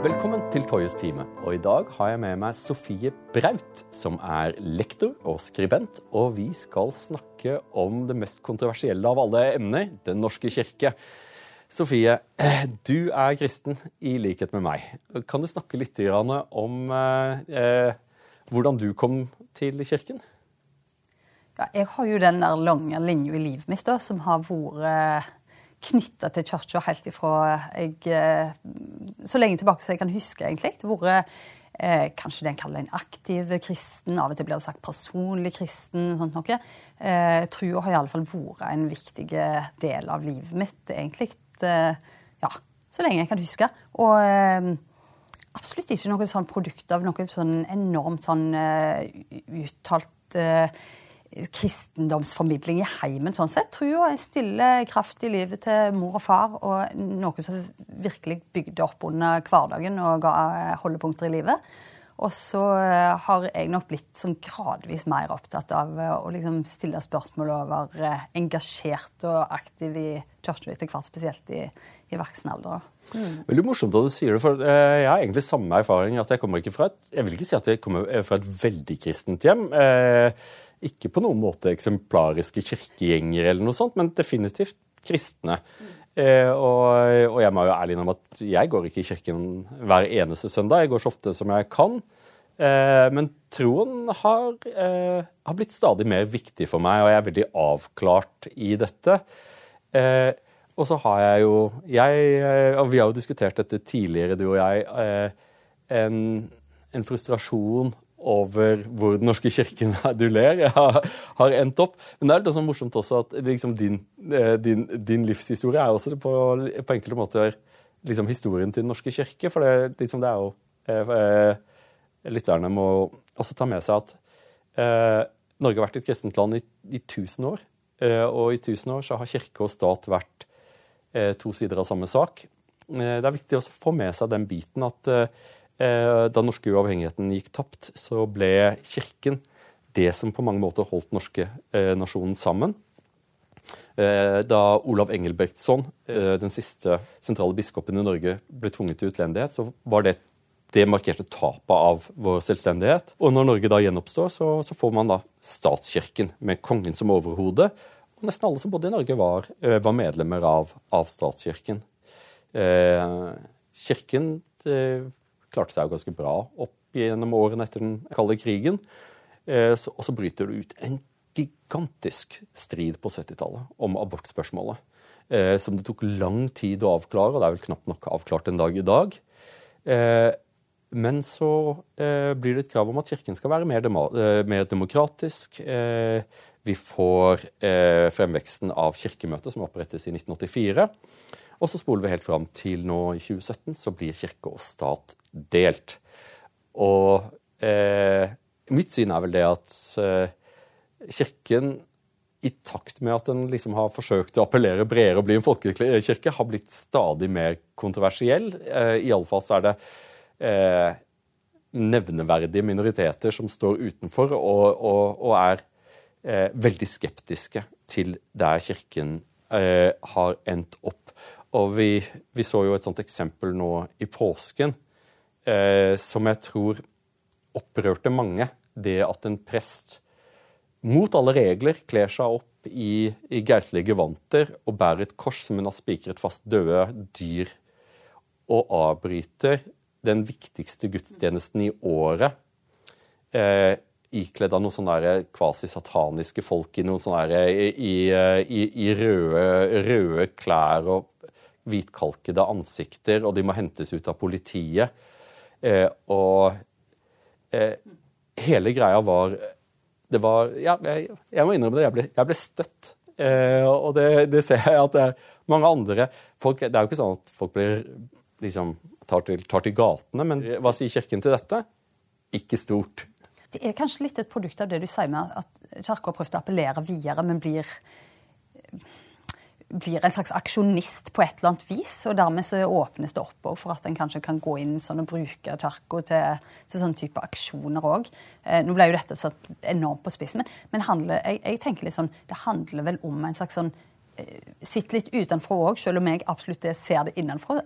Velkommen til Toyes time. Og I dag har jeg med meg Sofie Braut, som er lektor og skribent. Og vi skal snakke om det mest kontroversielle av alle emner, Den norske kirke. Sofie, eh, du er kristen i likhet med meg. Kan du snakke litt om eh, eh, hvordan du kom til kirken? Ja, jeg har jo den der lange linja i livet mitt da, som har vært knytta til kirka helt ifra jeg eh, Så lenge tilbake som jeg kan huske, egentlig. Det vore eh, kanskje det en kaller en aktiv kristen. Av og til blir det sagt personlig kristen. sånt noe. Eh, Trua har iallfall vært en viktig del av livet mitt, egentlig. Eh, ja, så lenge jeg kan huske. Og eh, absolutt ikke noe sånn produkt av noe sånn enormt sånn uttalt kristendomsformidling i heimen. sånn sett. Trua er stille kraft i livet til mor og far, og noe som virkelig bygde opp under hverdagen og ga eh, holdepunkter i livet. Og så eh, har jeg nok blitt sånn gradvis mer opptatt av eh, å liksom stille spørsmål og være engasjert og aktiv i kirka etter hvert, spesielt i, i voksen alder. Mm. Veldig morsomt at du sier det, for jeg har egentlig samme erfaring. at Jeg kommer ikke fra et, jeg vil ikke si at jeg kommer fra et veldig kristent hjem. Eh, ikke på noen måte eksemplariske kirkegjengere, eller noe sånt, men definitivt kristne. Eh, og, og, jeg må jo ærlig innrømme at jeg går ikke i kirken hver eneste søndag. Jeg går så ofte som jeg kan. Eh, men troen har, eh, har, blitt stadig mer viktig for meg, og jeg er veldig avklart i dette. Eh, og så har jeg jo jeg, eh, Og vi har jo diskutert dette tidligere, du og jeg. Eh, en, en frustrasjon over hvor Den norske kirken du ler, har, har endt opp. Men det er litt sånn morsomt også at liksom din, eh, din, din, livshistorie er også på, på enkelte måter liksom historien til Den norske kirke. For det, liksom, det er jo eh, eh Lytterne må også ta med seg at eh, Norge har vært et kristent land i, i 1000 år. Eh, og i 1000 år så har kirke og stat vært eh, to sider av samme sak. det er viktig å få med seg den biten at da norske uavhengigheten gikk tapt, så ble Kirken det som på mange måter holdt norske eh, nasjonen sammen. Eh, da Olav Engelbrektsson, den siste sentrale biskopen i Norge, ble tvunget til utlendighet, så var det det markerte tapet av vår selvstendighet. Og når Norge da gjenoppstår, så, så får man da statskirken med kongen som overhode. Og nesten alle som bodde i Norge, var, var medlemmer av, av statskirken. Eh, kirken eh, klarte seg jo ganske bra opp gjennom årene etter den kalde krigen. Eh, og så bryter det ut en gigantisk strid på 70-tallet om abortspørsmålet. Eh, som det tok lang tid å avklare, og det er vel knapt nok avklart en dag i dag. Eh, men så blir det et krav om at Kirken skal være mer, mer demokratisk. vi får fremveksten av Kirkemøtet, som opprettes i 1984. Og så spoler vi helt fram til nå i 2017, så blir kirke og stat delt. Og eh, mitt syn er vel det at eh, Kirken, i takt med at den liksom har forsøkt å appellere bredere og bli en folkekirke, har blitt stadig mer kontroversiell. Eh, Iallfall så er det eh, nevneverdige minoriteter som står utenfor og, og, og er eh, veldig skeptiske til der Kirken eh, har endt opp. Og vi, vi, så jo et sånt eksempel nå i påsken eh, som jeg tror opprørte mange. Det at en prest mot alle regler kler seg opp i, i geistlige gevanter og bærer et kors som hun har spikret fast døde dyr, og avbryter den viktigste gudstjenesten i året. Eh, ikledd av noen sånne kvasisataniske folk i noen sånne i, i, i røde, røde, klær og hvitkalkede ansikter, og de må hentes ut av politiet. Eh, og eh, hele greia var Det var Ja, jeg, jeg må innrømme det. Jeg ble, jeg ble støtt. Eh, og det, det, ser jeg at det er mange andre folk, Det er jo ikke sånn at folk blir liksom tar til, tar til gatene, men hva sier Kirken til dette? Ikke stort. Det er kanskje litt et produkt av det du sier med at Kirka har prøvd å appellere videre, men blir blir en slags aksjonist på et eller annet vis. Og dermed så åpnes det opp for at en kanskje kan gå inn sånn og bruke Charco til, til sånne type aksjoner òg. Eh, nå ble jo dette satt enormt på spissen, men, men handler, jeg, jeg, tenker litt sånn, det handler vel om en slags sånn sitter litt utenfra òg, selv om jeg absolutt ser det innenfra.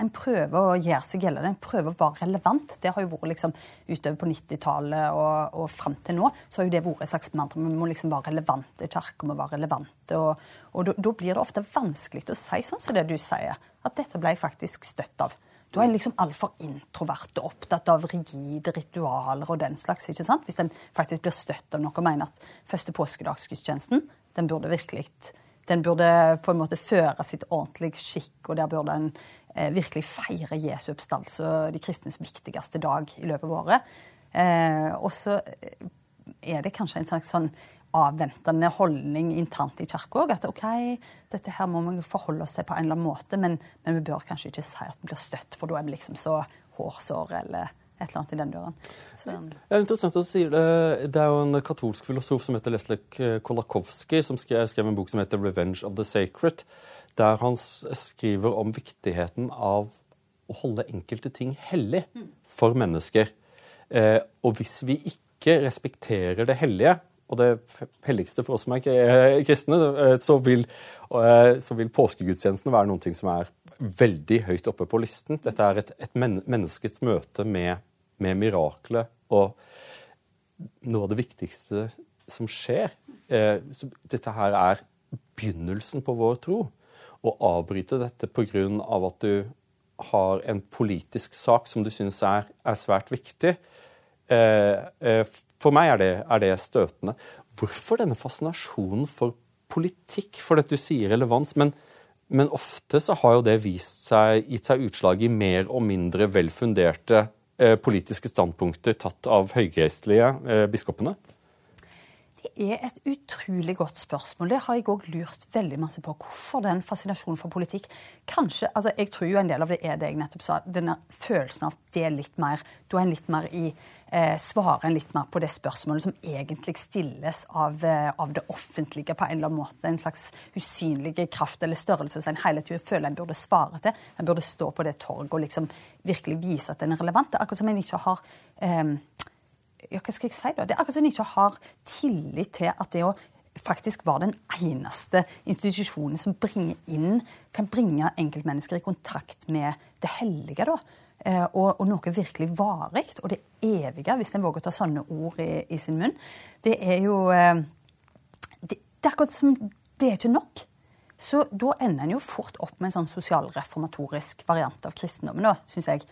En prøver å gjøre seg gjeldende, en prøver å være relevant. Det har jo vært liksom utover på 90-tallet og, og fram til nå. Så har jo det vært et slags mantra. Vi må liksom være relevante. Kirka må være relevante. Og, og da, blir det ofte vanskelig å si sånn som det du sier, at dette ble jeg faktisk støtt av. Da er en liksom altfor introvert og opptatt av rigide ritualer og den slags. ikke sant? Hvis en faktisk blir støtt av noe og mener at første påskedagsgudstjenesten den burde virkelig den burde på en måte føre sitt ordentlige skikk, og der burde en eh, virkelig feire Jesu oppstandelse og de kristnes viktigste dag i løpet av året. Eh, og så eh, er det kanskje en slags sånn avventende holdning internt i kirka òg. At OK, dette her må vi forholde oss til på en eller annen måte, men, men vi bør kanskje ikke si at vi blir støtt, for da er vi liksom så hårsåre eller et eller annet i den døren. Så. Det er interessant at du det. Det er jo en katolsk filosof som heter Leslek Kolakowski, som skrev, skrev, en bok som heter 'Revenge of the Sacred', der han skriver om viktigheten av å holde enkelte ting hellig for mennesker. Eh, og hvis vi ikke respekterer det hellige, og det helligste for oss som er kristne, eh, så vil, eh, så vil påskegudstjenesten være noen ting som er veldig høyt oppe på listen. Dette er et, et menneskets møte med, med miraklet og noe av det viktigste som skjer. Eh, dette her er begynnelsen på vår tro. Å avbryte dette pga. at du har en politisk sak som du syns er, er, svært viktig, eh, eh, for meg er det, er det støtende. Hvorfor denne fascinasjonen for politikk? For dette du sier relevans, men men ofte så har jo det vist seg, gitt seg utslag i mer og mindre velfunderte eh, politiske standpunkter tatt av høygeistlige eh, biskopene? Er et utrolig godt spørsmål. Det har jeg òg lurt veldig masse på. Hvorfor den fascinasjonen for politikk? Kanskje, altså Jeg tror jo en del av det er det jeg nettopp sa. Denne følelsen av at det er litt mer Da er en litt mer i eh, Svarer en litt mer på det spørsmålet som egentlig stilles av, eh, av, det offentlige på en eller annen måte. En slags usynlig kraft eller størrelse som en hele tiden føler en burde svare til. En burde stå på det torget og liksom virkelig vise at den er relevant. Det er Akkurat som en ikke har eh, ja, hva skal jeg si da? Det er akkurat som en ikke har tillit til at det å faktisk var den eneste institusjonen som inn, kan bringe enkeltmennesker i kontakt med det hellige. da. Eh, og, og, noe virkelig varig, og det evige, hvis en våger å ta sånne ord i, i, sin munn. Det er jo eh, det, det, er akkurat som Det er ikke nok. Så da ender en jo fort opp med en sånn sosialreformatorisk variant av kristendommen, da, syns jeg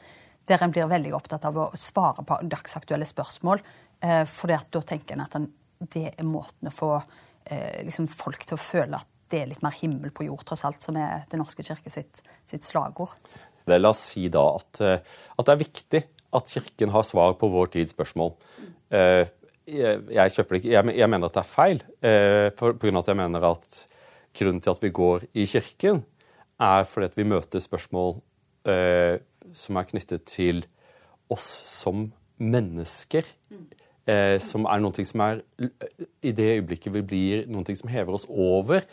der en blir veldig opptatt av å svare på dagsaktuelle spørsmål. Eh, for da tenker en at den, det er måten å få eh, liksom folk til å føle at det er litt mer himmel på jord, tross alt, som er Den norske kirke sitt, sitt slagord. La oss si da at, eh, at, det er viktig at Kirken har svar på vår tids spørsmål. Jeg, jeg, jeg, jeg, mener at det er feil, eh, på grunn av at jeg mener at grunnen til at vi går i kirken, er fordi at vi møter spørsmål eh, som er knyttet til oss som mennesker. Eh, som er noe som er I det øyeblikket vi blir noe som hever oss over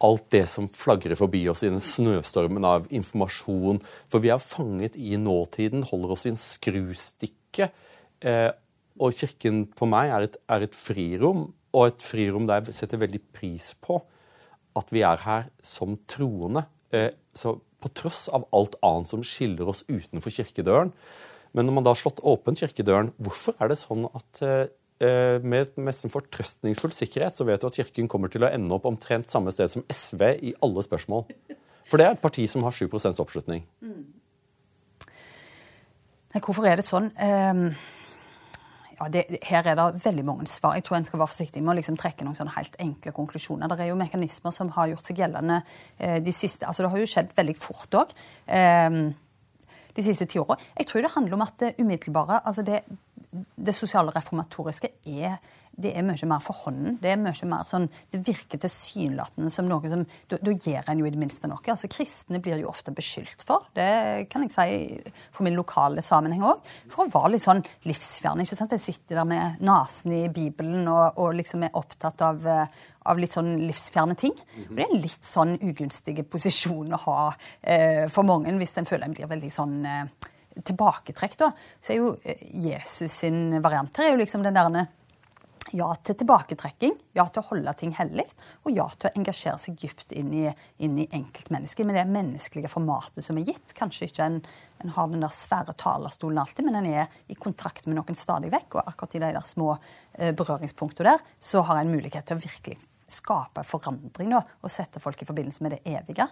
alt det som flagrer forbi oss i den snøstormen av informasjon. For vi er fanget i nåtiden, holder oss i en skrustikke. Eh, og Kirken for meg er et, er et frirom, og et frirom der jeg setter veldig pris på at vi er her som troende. Eh, så på tross av alt annet som skiller oss utenfor kirkedøren. Men når man da har slått åpen kirkedøren, hvorfor er det sånn at eh, med nesten fortrøstningsfull sikkerhet så vet du at Kirken kommer til å ende opp omtrent samme sted som SV i alle spørsmål? For det er et parti som har 7 oppslutning. Mm. Hvorfor er det sånn? Ja, det, her er det veldig mange svar. Jeg tror en skal være forsiktig med å liksom trekke noen sånne helt enkle konklusjoner. Det er jo mekanismer som har gjort seg gjeldende eh, de siste altså Det har jo skjedd veldig fort òg. Eh, de siste ti åra. Jeg tror det handler om at det umiddelbare, altså det, det sosiale reformatoriske, er det er mye mer for hånden. Det er mye mer sånn, det virker tilsynelatende som noe som Da, gjør en jo i det minste noe. Altså, Kristne blir jo ofte beskyldt for, det kan jeg si for min lokale sammenheng òg, for å være litt sånn livsfjerne. ikke sant? Jeg sitter der med nesen i Bibelen og, og liksom er opptatt av, av litt sånn livsfjerne ting. Og det er en litt sånn ugunstig posisjon å ha eh, for mange hvis en føler en blir veldig sånn eh, tilbaketrekk. da. Så er jo eh, Jesus sin variant her er jo liksom den der ja til tilbaketrekking, ja til å holde ting hellig, og ja til å engasjere seg dypt inn i, i enkeltmennesket med det menneskelige formatet som er gitt. Kanskje ikke en, en har den der svære talerstolen alltid, men en er i kontrakt med noen stadig vekk. Og akkurat i de der små eh, berøringspunktene der, så har en mulighet til å virkelig skape forandring da, og sette folk i forbindelse med det evige.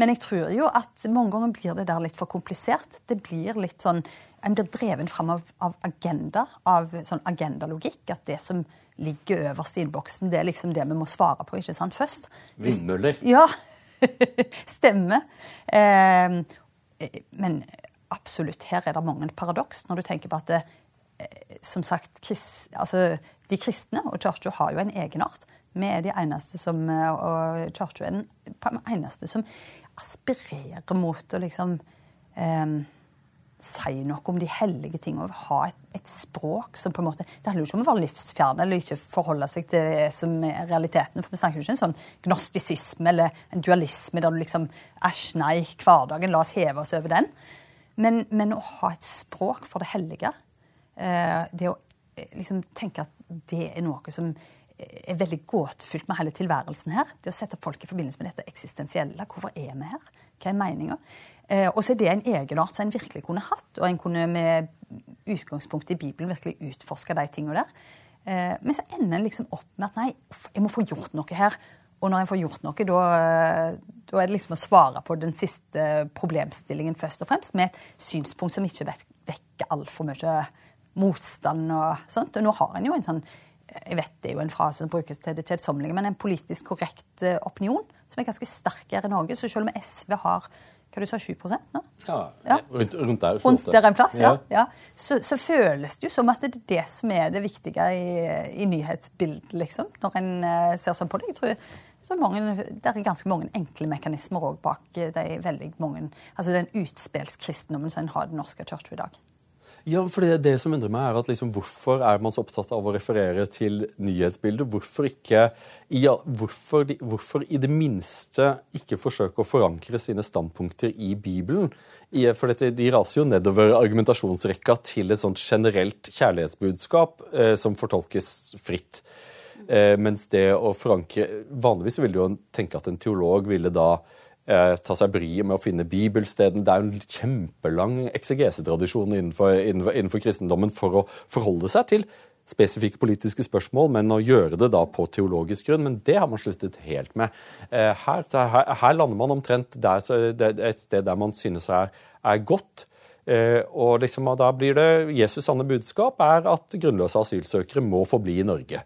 Men jeg tror jo at mange ganger blir det der litt for komplisert. Det blir litt sånn, En blir dreven fram av, av agenda, av sånn agendalogikk. At det som ligger øverst i innboksen, det er liksom det vi må svare på ikke sant, først. Vindmøller. Ja. Stemmer. Eh, men absolutt, her er det mange paradoks når du tenker på at det, eh, som sagt, krist, altså, de kristne og kirka har jo en egenart. Vi er de eneste som eh, og kirka er den eneste som aspirerer mot å liksom eh, si noe om de hellige tingene. Ha et, et, språk som på en måte Det handler jo ikke om å være livsfjern eller ikke forholde seg til det som er realiteten. For vi snakker jo ikke en sånn gnostisisme eller en dualisme der du liksom Æsj, nei, hverdagen, la oss heve oss over den. Men, men å ha et språk for det hellige, eh, det å eh, liksom tenke at det er noe som er veldig gåtefullt med hele tilværelsen her. Det å sette folk i forbindelse med dette eksistensielle. Hvorfor er vi her? Hva er meninga? Eh, og så er det en egenart som en virkelig kunne hatt, og en kunne med utgangspunkt i Bibelen virkelig utforske de tingene der. Eh, men så ender en liksom opp med at nei, jeg må få gjort noe her. Og når en får gjort noe, da, da, er det liksom å svare på den siste problemstillingen først og fremst, med et synspunkt som ikke vekker altfor mye motstand og sånt. Og nå har en jo en sånn jeg vet det er jo en frase som brukes til det kjedsommelige, men en politisk korrekt eh, opinion som er ganske sterk her i Norge. Så selv om SV har hva du sa, 7 nå? Ja, ja. Rundt, rundt, der. Rundt der en plass, ja. ja. Så, så, føles det jo som at det er det som er det viktige i, i nyhetsbildet, liksom. Når en uh, ser sånn på det. Jeg tror så mange, Det er ganske mange enkle mekanismer bak de veldig mange, altså den utspillskristendommen som en har i Den norske kirke i dag. Ja, for det, det som undrer meg er at liksom, Hvorfor er man så opptatt av å referere til nyhetsbildet? Hvorfor ikke ja, hvorfor, de, hvorfor, i det minste ikke forsøke å forankre sine standpunkter i Bibelen? I, for dette, De raser jo nedover argumentasjonsrekka til et sånt generelt kjærlighetsbudskap eh, som fortolkes fritt. Eh, mens det å forankre Vanligvis ville du jo tenke at en teolog ville da ta seg bryet med å finne bibelsteden. Det er en kjempelang eksegesetradisjon innenfor, innenfor, innenfor, kristendommen for å forholde seg til spesifikke politiske spørsmål, men å gjøre det da på teologisk grunn. Men det har man sluttet helt med. Eh, her, her, her, lander man omtrent der, et sted der man synes er, er godt. Eh, og liksom, da blir det Jesus' sanne budskap er at grunnløse asylsøkere må forbli i Norge.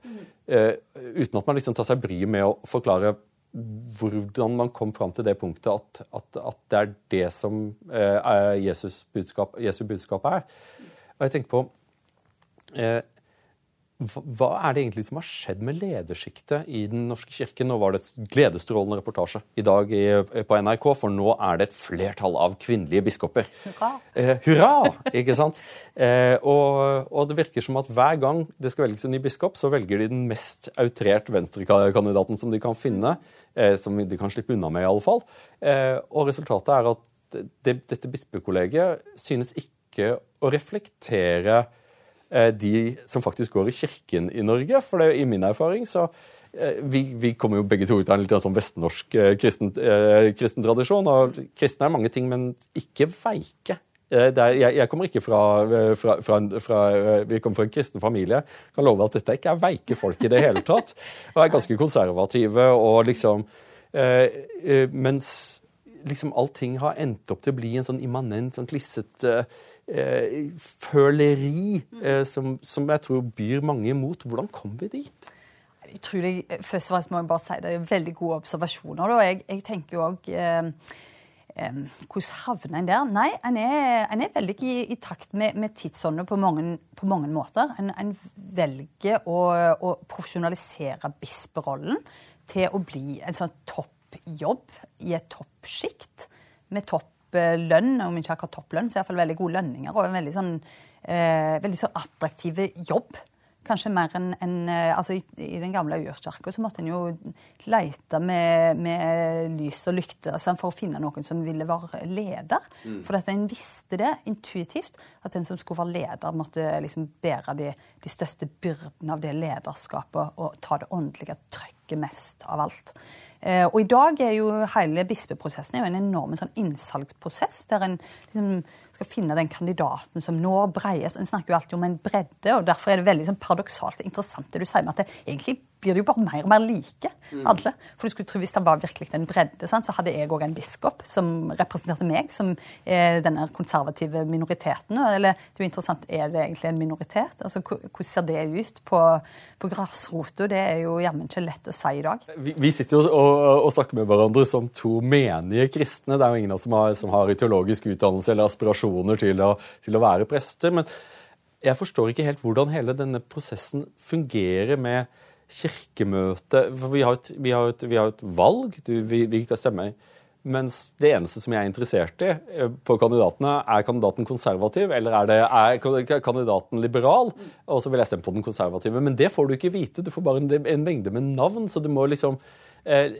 Eh, uten at man liksom tar seg bryet med å forklare hvordan man kom fram til det punktet at, at, at det er det som eh, Jesus budskap, Jesu budskap er. Og jeg tenker på eh, hva er det egentlig som har skjedd med ledersjiktet i Den norske kirke? Nå var det et gledesstrålende reportasje i dag på NRK, for nå er det et flertall av kvinnelige biskoper. Hurra! Eh, hurra! Ikke sant? Eh, og, og, det virker som at hver gang det skal velges en ny biskop, så velger de den mest outrert venstrekandidaten som de kan finne. Eh, som de kan slippe unna med, i alle fall. Eh, og resultatet er at det, dette bispekollegiet synes ikke å reflektere Eh, de som faktisk går i kirken i Norge. For det, i min erfaring så eh, vi, vi, kommer jo begge to ut av en litt sånn vestnorsk eh, kristen, eh, kristen, tradisjon. og Kristne er mange ting, men ikke veike. Er, jeg, jeg, kommer ikke fra, fra, fra, fra, Vi kommer fra en kristen familie. Kan love at dette ikke er veike folk i det hele tatt. Og er ganske konservative og liksom eh, Mens liksom allting har endt opp til å bli en sånn immanent, sånn klissete eh, føleri eh, som, som, jeg tror byr mange imot. Hvordan kom vi dit? Utrolig, først og fremst må jeg bare si Det er veldig gode observasjoner. Og jeg, jeg tenker jo òg eh, eh, hvordan havner en der? Nei, en er, en er veldig i, i, takt med, med tidsånden på, på, mange måter. En, en velger å, å, profesjonalisere bisperollen til å bli en sånn toppjobb i et toppsjikt med topp lønn, om ikke akkurat topplønn, så iallfall veldig gode lønninger og en veldig sånn, eh, veldig sånn attraktiv jobb. kanskje mer enn en, altså i, i, den gamle urkirka så måtte en jo lete med, med lys og lykte altså, for å finne noen som ville være leder. Mm. For at en visste det intuitivt, at den som skulle være leder, måtte liksom bære de, de største byrdene av det lederskapet og ta det åndelige trøkket mest av alt. Eh, og i dag er jo hele bispeprosessen en enorm sånn innsalgsprosess, der en liksom skal finne den kandidaten som når breies. En snakker jo alltid om en bredde, og derfor er det veldig sånn paradoksalt interessant det du sier med at det egentlig blir det jo bare mer og mer like, mm. alle. For du skulle tro Hvis det var virkelig en bredde, sant, så hadde jeg òg en biskop som representerte meg, som eh, denne konservative minoriteten. Eller det er jo interessant, er det egentlig en minoritet? Altså, Hvordan ser det ut på, på grasrota? Det er jo jammen ikke lett å si i dag. Vi, vi sitter jo og, og, snakker med hverandre som to menige kristne. Det er jo ingen av oss som har, som har teologisk utdannelse eller aspirasjoner til å, til å være prester. men jeg forstår ikke helt hvordan hele denne prosessen fungerer med kirkemøte For vi har et, vi har et, vi har et valg. Du, vi, vi kan stemme. Mens det eneste som jeg er interessert i eh, på kandidatene, er kandidaten konservativ eller er, det, er kandidaten liberal? Og så vil jeg stemme på den konservative. Men det får du ikke vite. Du får bare en, en mengde med navn. Så du må liksom eh,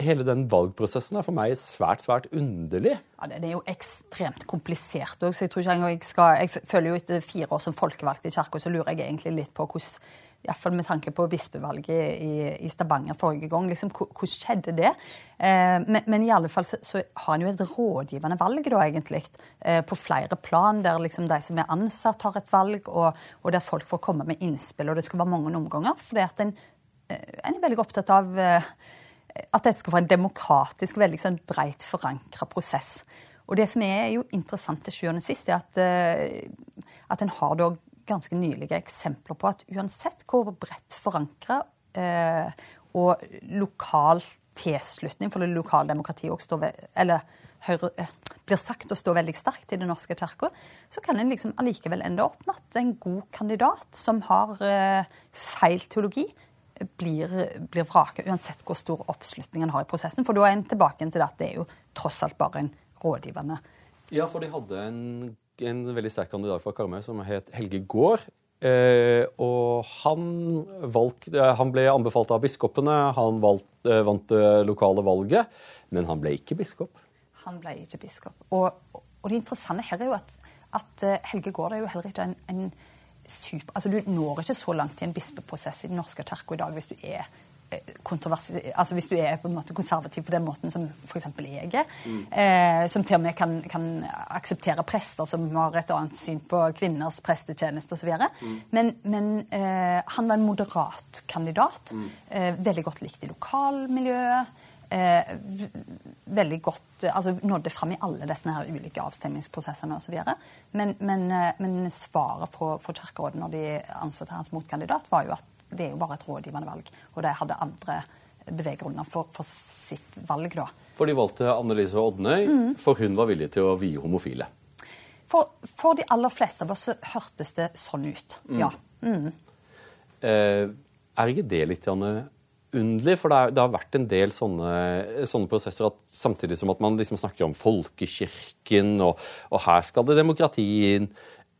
Hele den valgprosessen er for meg svært, svært underlig. Ja, Det er jo ekstremt komplisert òg, jeg tror ikke jeg skal Jeg føler jo etter fire år som folkevalgt i Kirka, så lurer jeg egentlig litt på hvordan Iallfall med tanke på bispevalget i, i Stavanger forrige gang. Liksom, hvordan skjedde det? Eh, men, men, i alle fall så, så har en jo et rådgivende valg, da, egentlig. Eh, på flere plan, der liksom de som er ansatt, har et valg, og, og, der folk får komme med innspill. Og det skal være mange omganger. fordi at en, eh, en er veldig opptatt av at dette skal være en demokratisk, veldig sånn breit forankra prosess. Og det som er jo interessant til sjuende og sist, er at, at en har da ganske nylige eksempler på at uansett hvor bredt forankra eh, og lokal tilslutning for det lokale demokratiet står ved, eller høyre, eh, blir sagt å stå veldig sterkt i Den norske kirka, så kan en liksom allikevel ende opp med at en god kandidat som har eh, feil teologi, blir, blir vraket, uansett hvor stor oppslutning en har i prosessen. For da er en tilbake til at det er jo tross alt bare en rådgivende Ja, for de hadde en en veldig sterk kandidat fra Karmøy som het Helge Gård. Eh, og han, valg, eh, han, ble anbefalt av biskopene. Han valgt, eh, vant det lokale valget, men han ble ikke biskop. Han ble ikke biskop. Og, og det interessante her er jo at, at eh, Helge Gård er jo heller ikke en, en super Altså, du når ikke så langt i en bispeprosess i Den norske kirke i dag hvis du er altså Hvis du er på en måte konservativ på den måten som f.eks. jeg er, mm. eh, som til og med kan, kan, akseptere prester som har et annet syn på kvinners prestetjeneste osv. Mm. Men, men eh, han var en moderat kandidat. Mm. Eh, veldig godt likt i lokalmiljøet. Eh, veldig godt altså Nådde fram i alle disse her ulike avstemningsprosessene osv. Men, men, eh, men svaret fra, fra Kirkerådet når de ansatte hans motkandidat, var jo at det er jo bare et rådgivende valg. Og de hadde andre beveggrunner for, for, sitt valg, da. For de valgte Annelise Odnøy, mm. for hun var villig til å vie homofile? For, for, de aller fleste av oss så hørtes det sånn ut, mm. ja. Mm. Eh, er ikke det litt Janne, underlig? For det, er, det, har vært en del sånne, sånne, prosesser at samtidig som at man liksom snakker om folkekirken, og, og her skal det demokrati inn,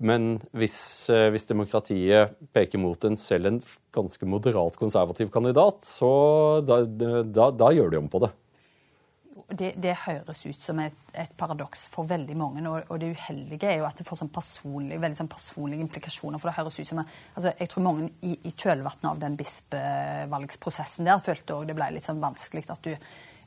men hvis, eh, hvis, demokratiet peker mot en selv en ganske moderat konservativ kandidat, så da, da, da gjør de om på det. Det, det høres ut som et, et, paradoks for veldig mange. Og, og, det uheldige er jo at det får sånn personlig, veldig sånn personlige implikasjoner. for det høres ut som, altså Jeg tror mange i, i kjølvannet av den bispevalgsprosessen der følte òg det ble litt sånn vanskelig at du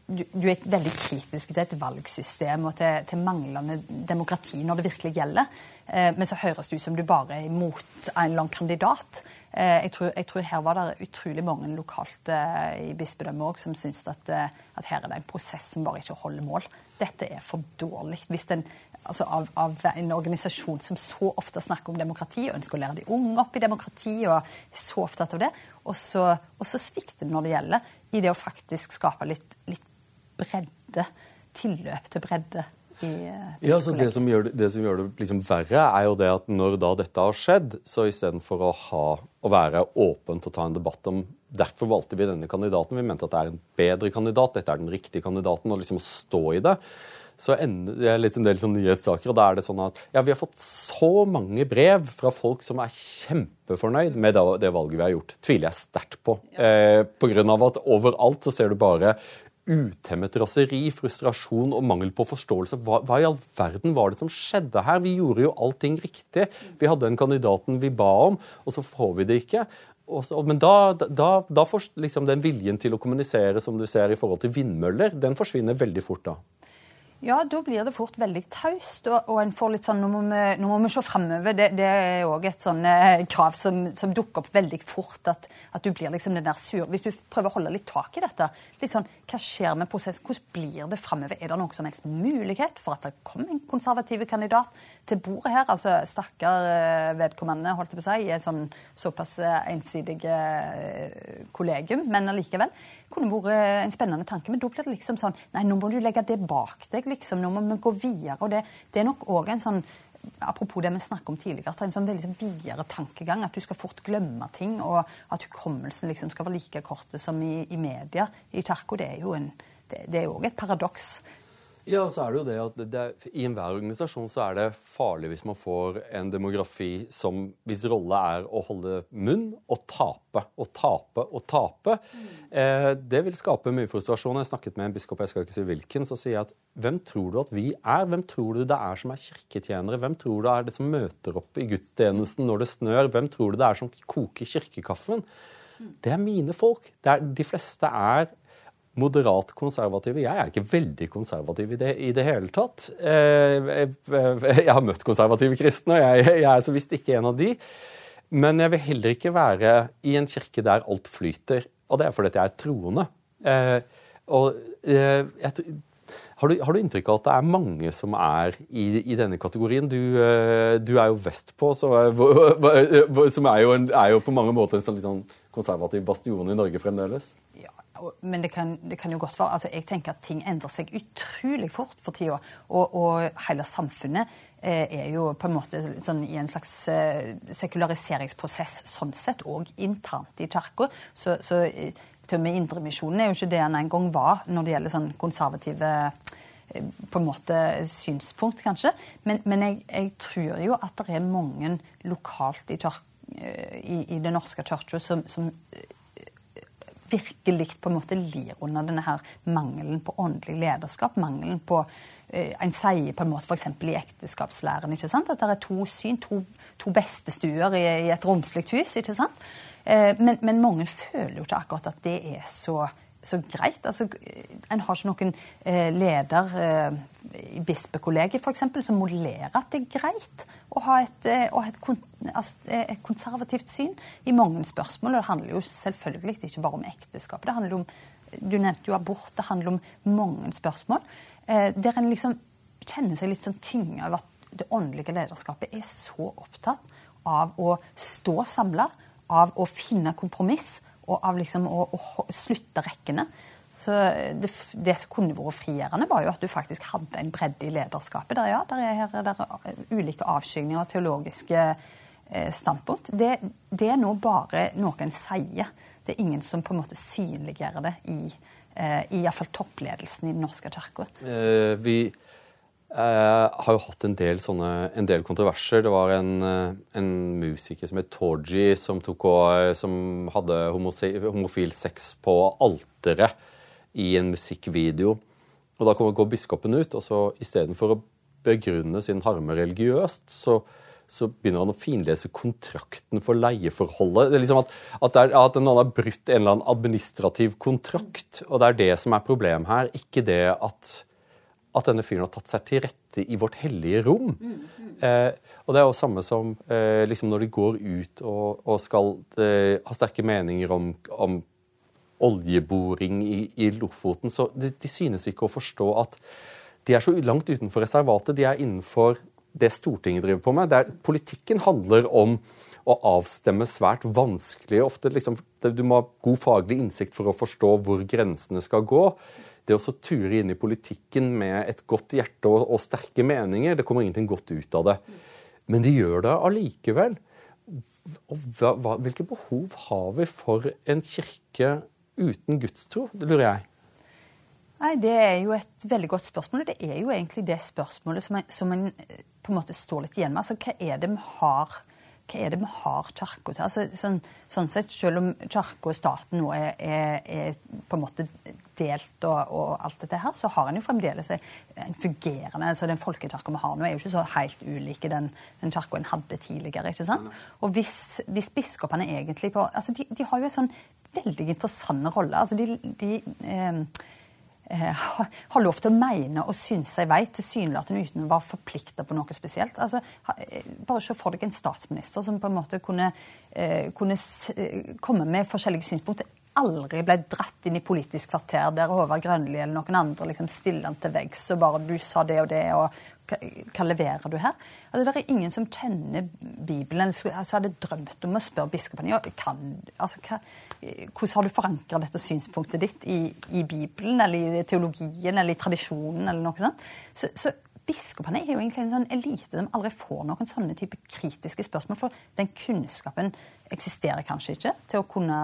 du, du, er veldig kritisk til et valgsystem og til, til manglende demokrati når det virkelig gjelder. Eh, men så høres det ut som du bare er imot en eller annen kandidat. Eh, jeg tror, jeg tror, her var det utrolig mange lokalt eh, i bispedømmet òg som syns at, at, her er det en prosess som bare ikke holder mål. Dette er for dårlig. Hvis den, altså av, av, en organisasjon som så ofte snakker om demokrati, og ønsker å lære de unge opp i demokrati, og er så opptatt av det, og så, og så svikter det når det gjelder, i det å faktisk skape litt, litt bredde. Tilløp til bredde Eh, ja, så det som gjør det, det, som gjør det liksom verre, er jo det at når da dette har skjedd, så istedenfor å, ha, å være åpent og ta en debatt om Derfor valgte vi denne kandidaten. Vi mente at det er en bedre kandidat. Dette er den riktige kandidaten. Og liksom stå i det. Så ender det litt en del sånn nyhetssaker, og da er det sånn at ja, vi har fått så mange brev fra folk som er kjempefornøyd med det valget vi har gjort. Tviler jeg sterkt på. Eh, på grunn av at overalt så ser du bare utemmet raseri, frustrasjon og mangel på forståelse. Hva, hva, i all verden var det som skjedde her? Vi gjorde jo allting riktig. Vi hadde den kandidaten vi ba om, og så får vi det ikke. Så, men da, da, da får liksom den viljen til å kommunisere som du ser i forhold til vindmøller, den forsvinner veldig fort da. Ja, da blir det fort veldig taust. Og, og, en får litt sånn Nå må vi, nå må vi se framover. Det, det, er òg et sånn eh, krav som, som, dukker opp veldig fort. At, at, du blir liksom den der sur Hvis du prøver å holde litt tak i dette. litt sånn, Hva skjer med prosessen? Hvordan blir det framover? Er det noen som helst mulighet for at det kommer en konservativ kandidat til bordet her? Altså stakkar eh, vedkommende, holdt jeg på å si, i et sånn såpass eh, ensidig kollegium. Men allikevel kunne vært en spennende tanke. Men da blir det liksom sånn Nei, nå må du legge det bak deg, liksom. Nå må vi gå videre. Og det, det er nok òg en sånn Apropos det vi snakket om tidligere, at det er en sånn veldig sånn videre tankegang. At du skal fort glemme ting, og at hukommelsen liksom skal være like kort som i, i media i kirka. Det er jo en, det, det er jo et paradoks. Ja, så er det jo det at det, I enhver organisasjon så er det farlig hvis man får en demografi som hvis rolle er å holde munn og tape og tape og tape. Mm. Eh, det vil skape mye frustrasjon. Jeg snakket med en biskop, jeg skal ikke si hvilken, så sier jeg at hvem tror du at vi er? Hvem tror du det er som er kirketjenere? Hvem tror du det er det som møter opp i gudstjenesten når det snør? Hvem tror du det er som koker kirkekaffen? Det er mine folk. Er, de fleste er moderat konservative. Jeg er ikke veldig konservativ i det, i det hele tatt. Eh, jeg har møtt konservative kristne, og jeg, jeg er så visst ikke en av de. Men jeg vil heller ikke være i en kirke der alt flyter. Og det er fordi jeg er troende. Eh, og eh, jeg, har, du, har du, inntrykk av at det er mange som er i, i denne kategorien? Du, du, er jo vestpå, så, som er jo, en, er jo, på mange måter en sånn, sånn konservativ bastion i Norge fremdeles. Ja, men det kan, det kan, jo godt være altså Jeg tenker at ting endrer seg utrolig fort for tida. Og, og hele samfunnet eh, er jo på en måte sånn, i en slags eh, sekulariseringsprosess sånn sett, og internt i kirka. Så, så eh, til og med Indremisjonen er jo ikke det han en gang var når det gjelder sånn konservative eh, på en måte synspunkt, kanskje. Men, men jeg, jeg, tror jo at det er mange lokalt i, eh, i, i den norske kirka som, som virkelig på en måte lir under denne her mangelen på åndelig lederskap. Mangelen på eh, En sier på en måte f.eks. i ekteskapslæren ikke sant? at det er to syn, to, to bestestuer i, i et romslig hus. ikke sant? Eh, men, men, mange føler jo ikke akkurat at det er så, så greit. Altså, en har ikke noen eh, leder eh, i bispekollegiet f.eks. som modellerer at det er greit å ha et, eh, å ha et, altså, eh, et, konservativt syn i mange spørsmål. Og det handler jo selvfølgelig ikke bare om ekteskap. Det handler om, Du nevnte jo abort. Det handler om mange spørsmål. Eh, der en liksom kjenner seg litt sånn tynga av at det åndelige lederskapet er så opptatt av å stå samla, av å finne kompromiss og av liksom å, å slutte rekkene. Så det, det, som kunne vært frigjørende, var jo at du faktisk hadde en bredde i lederskapet. Der, ja, der er, der er ulike avskygninger og teologiske eh, standpunkt. Det, det, er nå bare noe en sier. Det er ingen som på en måte synliggjør det i, eh, i iallfall toppledelsen i Den norske kirke. Eh, vi har jo hatt en del, sånne, en del kontroverser. Det var en, eh, en musiker som het Torji, som, tok, som hadde homofil sex på alteret i en musikkvideo. Og Da går biskopen ut, og så istedenfor å begrunne sin harme religiøst, så, så, begynner han å finlese kontrakten for leieforholdet. Det er liksom at, at, er, at noen har brutt en eller annen administrativ kontrakt. Og det er det som er problemet her, ikke det at, at denne fyren har tatt seg til rette i vårt hellige rom. Mm, mm. Eh, og det er jo samme som eh, liksom når de går ut og, og skal eh, ha sterke meninger om, om oljeboring i, i Lofoten. Så de, de, synes ikke å forstå at de er så langt utenfor reservatet. De er innenfor det Stortinget driver på med. Der politikken handler om å avstemme svært vanskelig ofte liksom, Du må ha god faglig innsikt for å forstå hvor grensene skal gå. Det å ture inn i politikken med et godt hjerte og, og sterke meninger, det kommer ingenting godt ut av det. Men de gjør det allikevel. hva, hva, hvilke behov har vi for en kirke uten gudstro? Det lurer jeg. Nei, Det er jo et veldig godt spørsmål. Det er jo egentlig det spørsmålet som som en på en måte står litt igjen med. Altså, Hva er det vi har hva er det vi har kirka til? Altså, sånn, sånn, sett, Selv om kirka og staten nå er, er, er, på en måte delt og, og, alt dette her, så har en jo fremdeles en fungerende altså Den folkekirka vi har nå, er jo ikke så helt ulik den, den kirka en hadde tidligere. ikke sant? Og hvis, hvis biskopene egentlig på altså de, de, har jo en sånn veldig interessant rolle. altså de, de eh, har lov til å mene og synes seg vei, tilsynelatende uten å være forplikta på noe spesielt. Altså, eh, bare se for deg en statsminister som på en måte kunne, eh, kunne komme med forskjellige synspunkter. Aldri ble dratt inn i Politisk kvarter der Håvard Grønli eller noen andre liksom stiller han til veggs og bare 'du sa det og det', og hva leverer du her? Altså, det er ingen som kjenner Bibelen, eller altså, hadde drømt om å spørre biskopene ja, kan, altså, hva, hvordan har du forankra dette synspunktet ditt i, i, Bibelen, eller i teologien, eller i tradisjonen, eller noe sånt. Så, så biskopene er jo egentlig en sånn elite som aldri får noen sånne type kritiske spørsmål. For den kunnskapen eksisterer kanskje ikke til å kunne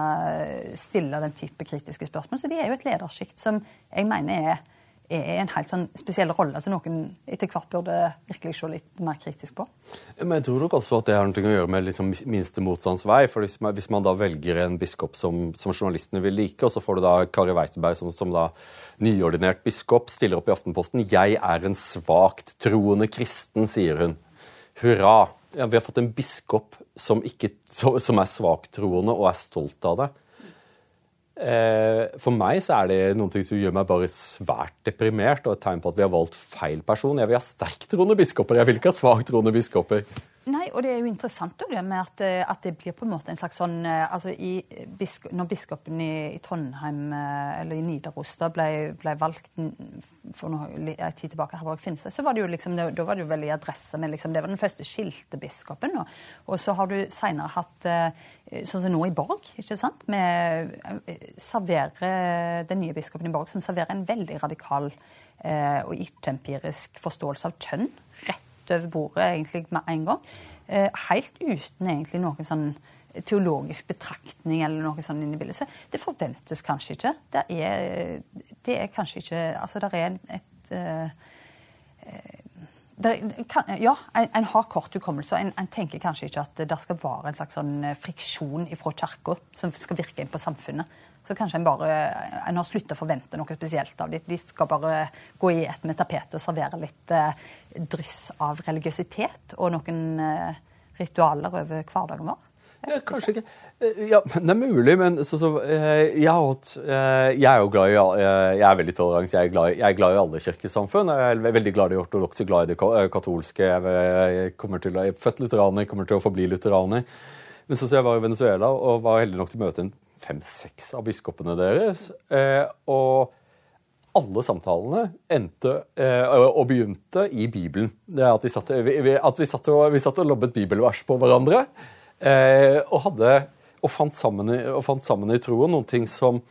stille den type kritiske spørsmål. Så de er jo et ledersjikt som jeg mener er er en helt sånn spesiell rolle som noen etter hvert burde virkelig se litt mer kritisk på. Men jeg tror nok også at det har noe å gjøre med liksom minste motstands vei. for hvis man, hvis man, da velger en biskop som, som, journalistene vil like, og så får du da Kari Weiterberg som, som da nyordinert biskop stiller opp i Aftenposten 'Jeg er en svakt troende kristen', sier hun. Hurra! Ja, vi har fått en biskop som, ikke, som er svaktroende og er stolt av det. Eh, for meg så er det noe som gjør meg bare svært deprimert, og et tegn på at vi har valgt feil person. Jeg vil ha sterktroende biskoper, jeg vil ikke ha svaktroende biskoper. Nei, og det er jo interessant det med at, eh, at, det blir på en måte en slags sånn eh, altså i, Når biskopen i, i, Trondheim eh, eller i Nidaros da ble, ble valgt for en tid tilbake, Herborg Finse, så var det jo liksom, da var det jo veldig adresse med liksom, Det var den første skilte biskopen. Og, og så har du seinere hatt sånn som nå i Borg, ikke sant? Med serverer den nye biskopen i Borg som serverer en veldig radikal eh, og ikke-empirisk forståelse av kjønn. Rett over bordet egentlig med en gang. Eh, helt uten egentlig noen sånn teologisk betraktning eller noe sånt inni bildet. Det forventes kanskje ikke. Det er, det er kanskje ikke Altså, det er et uh, kan, ja, en, en, har kort hukommelse. En, en tenker kanskje ikke at det skal være en slags sånn friksjon fra kirka som skal virke inn på samfunnet. Så kanskje en bare en har sluttet å forvente noe spesielt av dem. De skal bare gå i ett med tapetet og servere litt eh, dryss av religiøsitet og noen eh, ritualer over hverdagen vår. Ja, kanskje ikke. Eh, ja, Det er mulig, men så, så, eh, jeg, hatt, jeg, er jo glad i Jeg er veldig tolerant. Jeg, jeg, er glad i alle kirkesamfunn. Jeg er veldig glad i de ortodokse, glad i det katolske. Jeg, kommer til, jeg er født lutheraner, kommer til å forbli lutheraner. Men så, så jeg var i Venezuela og var heldig nok til å møte en fem-seks av biskopene deres. og alle samtalene endte og begynte i Bibelen. Det er at vi satt, vi, at vi satt, og, vi satt og lobbet bibelvers på hverandre. Eh, og, hadde, og, fant sammen, og fant sammen i troen noen ting som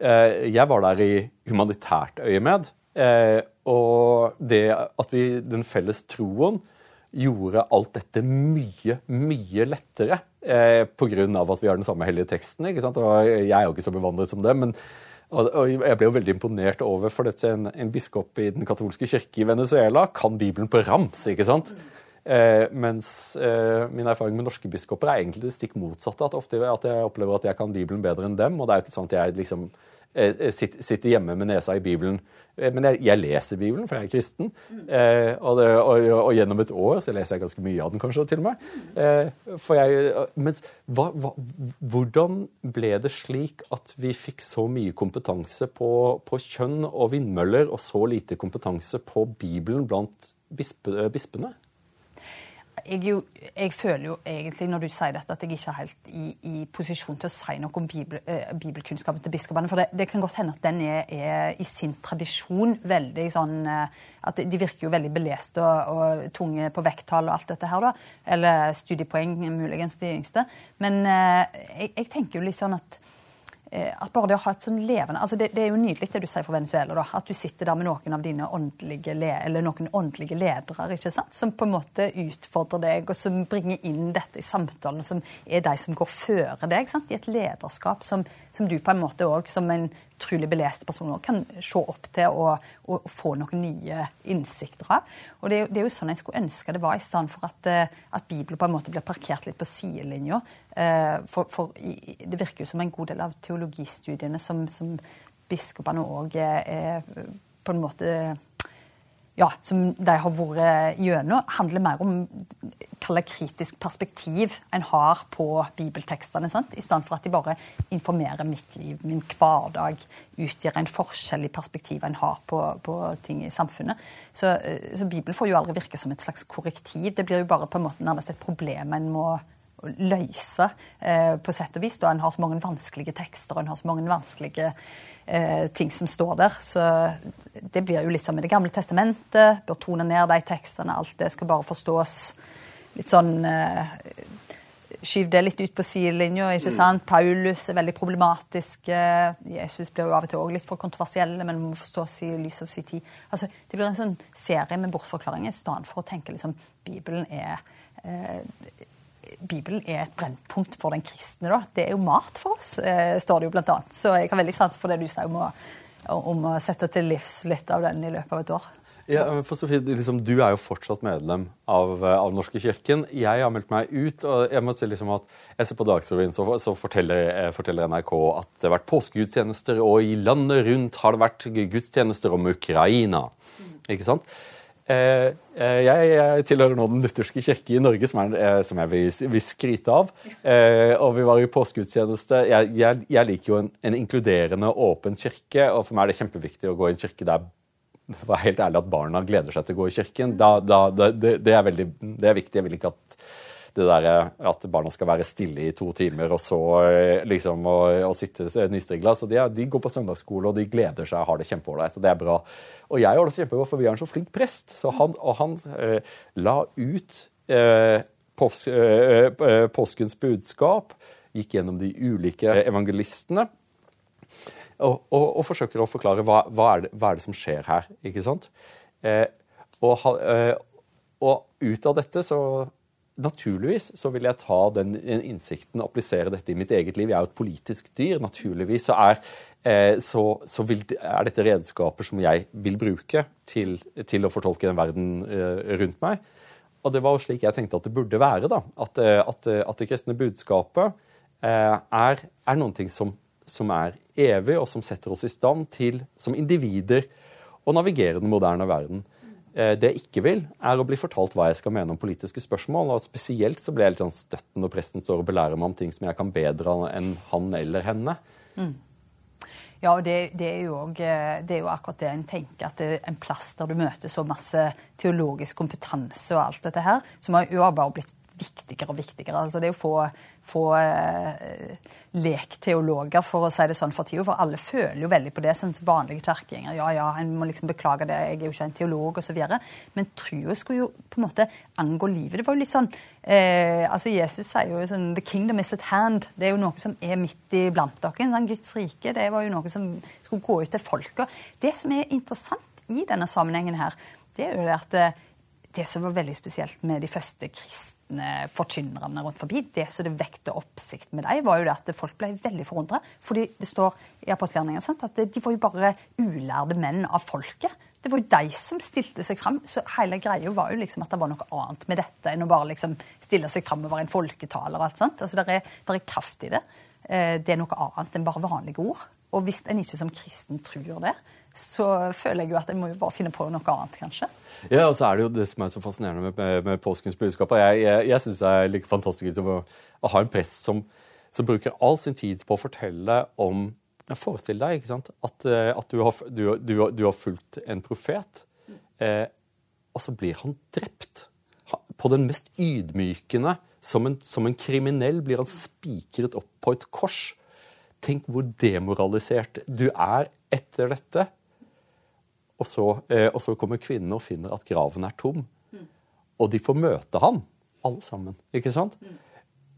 eh, Jeg var der i humanitært øyemed. Eh, og det at vi, den felles troen gjorde alt dette mye, mye lettere. Eh, Pga. at vi har den samme hellige teksten. ikke sant? Og jeg er jo ikke så bevandret som det. men og, Jeg ble jo veldig imponert over for dette en, en biskop i den katolske kirke i Venezuela kan Bibelen på rams. ikke sant? Eh, mens eh, min erfaring med norske biskoper er egentlig det stikk motsatte. At ofte at jeg opplever at jeg kan Bibelen bedre enn dem. Og det er jo ikke sånn at jeg liksom sitter hjemme med nesa i Bibelen. Eh, men jeg, jeg, leser Bibelen, for jeg er kristen. Eh, og, det, og, og, gjennom et år så leser jeg ganske mye av den, kanskje, til og med. for jeg, mens, hva, hva, hvordan ble det slik at vi fikk så mye kompetanse på, på kjønn og vindmøller, og så lite kompetanse på Bibelen blant bispe, bispene? Jeg, jo, jeg, føler jo egentlig når du sier dette, at jeg ikke er helt i, i posisjon til å si noe om bibel, eh, bibelkunnskapen til biskopene. For det, det, kan godt hende at den er, er, i sin tradisjon veldig sånn uh, At de virker jo veldig beleste og, og, tunge på vekttall og alt dette her, da. Eller studiepoeng, muligens de yngste. Men eh, jeg, jeg, tenker jo litt sånn at Eh, at bare det å ha et sånn levende altså det, det, er jo nydelig det du sier fra Venezuela. da, At du sitter der med noen av dine åndelige, eller noen åndelige ledere ikke sant, som på en måte utfordrer deg, og som bringer inn dette i samtalen, som er de som går føre deg. sant, I et lederskap som, som du på en måte òg, som en utrolig beleste personer kan se opp til og, og, få noen nye innsikter av. Og det det er, jo sånn jeg skulle ønske det var, i stedet for at, eh, at Bibelen på en måte blir parkert litt på sidelinja. Eh, for, for, det virker jo som en god del av teologistudiene som, som biskopene òg er, er på en måte ja, som de har vært gjennom, handler mer om hva kritisk perspektiv en har på bibeltekstene. Sant? I stedet for at de bare informerer mitt liv, min hverdag, utgjør en forskjell i perspektivet en har på, på ting i samfunnet. Så, så, Bibelen får jo aldri virke som et slags korrektiv. Det blir jo bare på en måte nærmest et problem en må løse, eh, på sett og vis. Da en har så mange vanskelige tekster og en har så mange vanskelige eh, ting som står der. Så det blir jo litt som i Det gamle testamentet. Bør tone ned de tekstene. Alt det skal bare forstås litt sånn eh, Skyv det litt ut på sidelinja. ikke mm. sant? Paulus er veldig problematisk. Jesus blir jo av og til også litt for kontroversielle, men må forstås i lys av sin tid. Altså, Det blir en sånn serie med bortforklaringer i stedet for å tenke liksom Bibelen er eh, Bibelen er et brennpunkt for den kristne. Da. Det er jo mat for oss, eh, står det jo blant annet. Så jeg har veldig sans for det du sa om å, om å sette til livs litt av den i løpet av et år. Ja, for Sofie, liksom, Du er jo fortsatt medlem av, eh, av norske kirken. Jeg har meldt meg ut. og Jeg må si liksom at jeg ser på Dagsrevyen, så, så forteller, eh, forteller, NRK at det har vært påskegudstjenester, og i landet rundt har det vært gudstjenester om Ukraina. Mm. Ikke sant? Eh, eh, jeg, tilhører nå Den lutherske kirke i Norge, som, er, eh, som jeg vil, vil, skryte av. og vi var i påskegudstjeneste. Jeg, jeg, jeg, liker jo en, en, inkluderende, åpen kirke, og for meg er det kjempeviktig å gå i en kirke der var helt ærlig at barna gleder seg til å gå i kirken. Da, da, det, det, er veldig, det er viktig. Jeg vil ikke at det der at barna skal være stille i to timer og så eh, liksom og, og sitte nystrigla. Så de, de, går på søndagsskole og de gleder seg og har det kjempeålreit. Så det er bra. Og jeg har det kjempebra, for vi har en så flink prest. Så han, og han eh, la ut eh, pås, eh, eh, påskens budskap, gikk gjennom de ulike evangelistene. Og, og, og forsøker å forklare hva, hva, er det, hva, er det, som skjer her. ikke sant? Eh, og, og, ut av dette så naturligvis så vil jeg ta den innsikten og applisere dette i mitt eget liv. Jeg er jo et politisk dyr. Naturligvis så er, eh, så, så vil, er dette redskaper som jeg vil bruke til, til å fortolke den verden eh, rundt meg. Og det var jo slik jeg tenkte at det burde være. da, At, eh, at, at det kristne budskapet er, er noen ting som, som er evig, og som setter oss i stand til, som individer, å navigere den moderne verden. Eh, det jeg ikke vil, er å bli fortalt hva jeg skal mene om politiske spørsmål. og Spesielt så blir jeg litt sånn støtten når presten står og belærer meg om ting som jeg kan bedre enn han eller henne. Mm. Ja, og det, det, er jo eh, det er jo akkurat det en tenker, at det er en plass der du møter så masse teologisk kompetanse og alt dette her, som har jo bare blitt viktigere og viktigere. Altså det å få, få eh, lekteologer, for å si det sånn, for tida. For alle føler jo veldig på det som vanlige kirkegjenger. Ja, ja, en må liksom beklage det, jeg er jo ikke en teolog, osv. Men trua skulle jo på en måte angå livet. Det var jo litt sånn eh, altså Jesus sier jo sånn The kingdom is at hand. Det er jo noe som er midt iblant dere. Sånn, Guds rike det var jo noe som skulle gå ut til folket. Det som er interessant i denne sammenhengen her, det er jo det at eh, det som var veldig spesielt med de første kristne forkynnerne rundt forbi, det som det vekte oppsikt med dem, var jo det at folk ble veldig forundra. Fordi det står i apostelgjerningen at de var jo bare ulærde menn av folket. Det var jo de som stilte seg fram. Så hele greia var jo liksom at det var noe annet med dette enn å bare liksom stille seg fram og være en folketaler. og alt sånt. Altså, Det er, er kraft i det. Eh, det er noe annet enn bare vanlige ord. Og hvis en ikke som kristen tror det, så føler jeg jo at jeg må jo bare finne på noe annet, kanskje. Ja, og så er det jo det som er så fascinerende med, med, med påskens budskap. Jeg, jeg, jeg syns det er like fantastisk å, å ha en prest som, som, bruker all sin tid på å fortelle om Forestill deg ikke sant? At, eh, at du, har, du, du, du, har, fulgt en profet, eh, og så blir han drept. På den mest ydmykende som en, som en kriminell blir han spikret opp på et kors. Tenk hvor demoralisert du er etter dette. Og så, eh, og så kommer kvinnene og finner at graven er tom. Mm. Og de får møte han, alle sammen. ikke sant? Mm.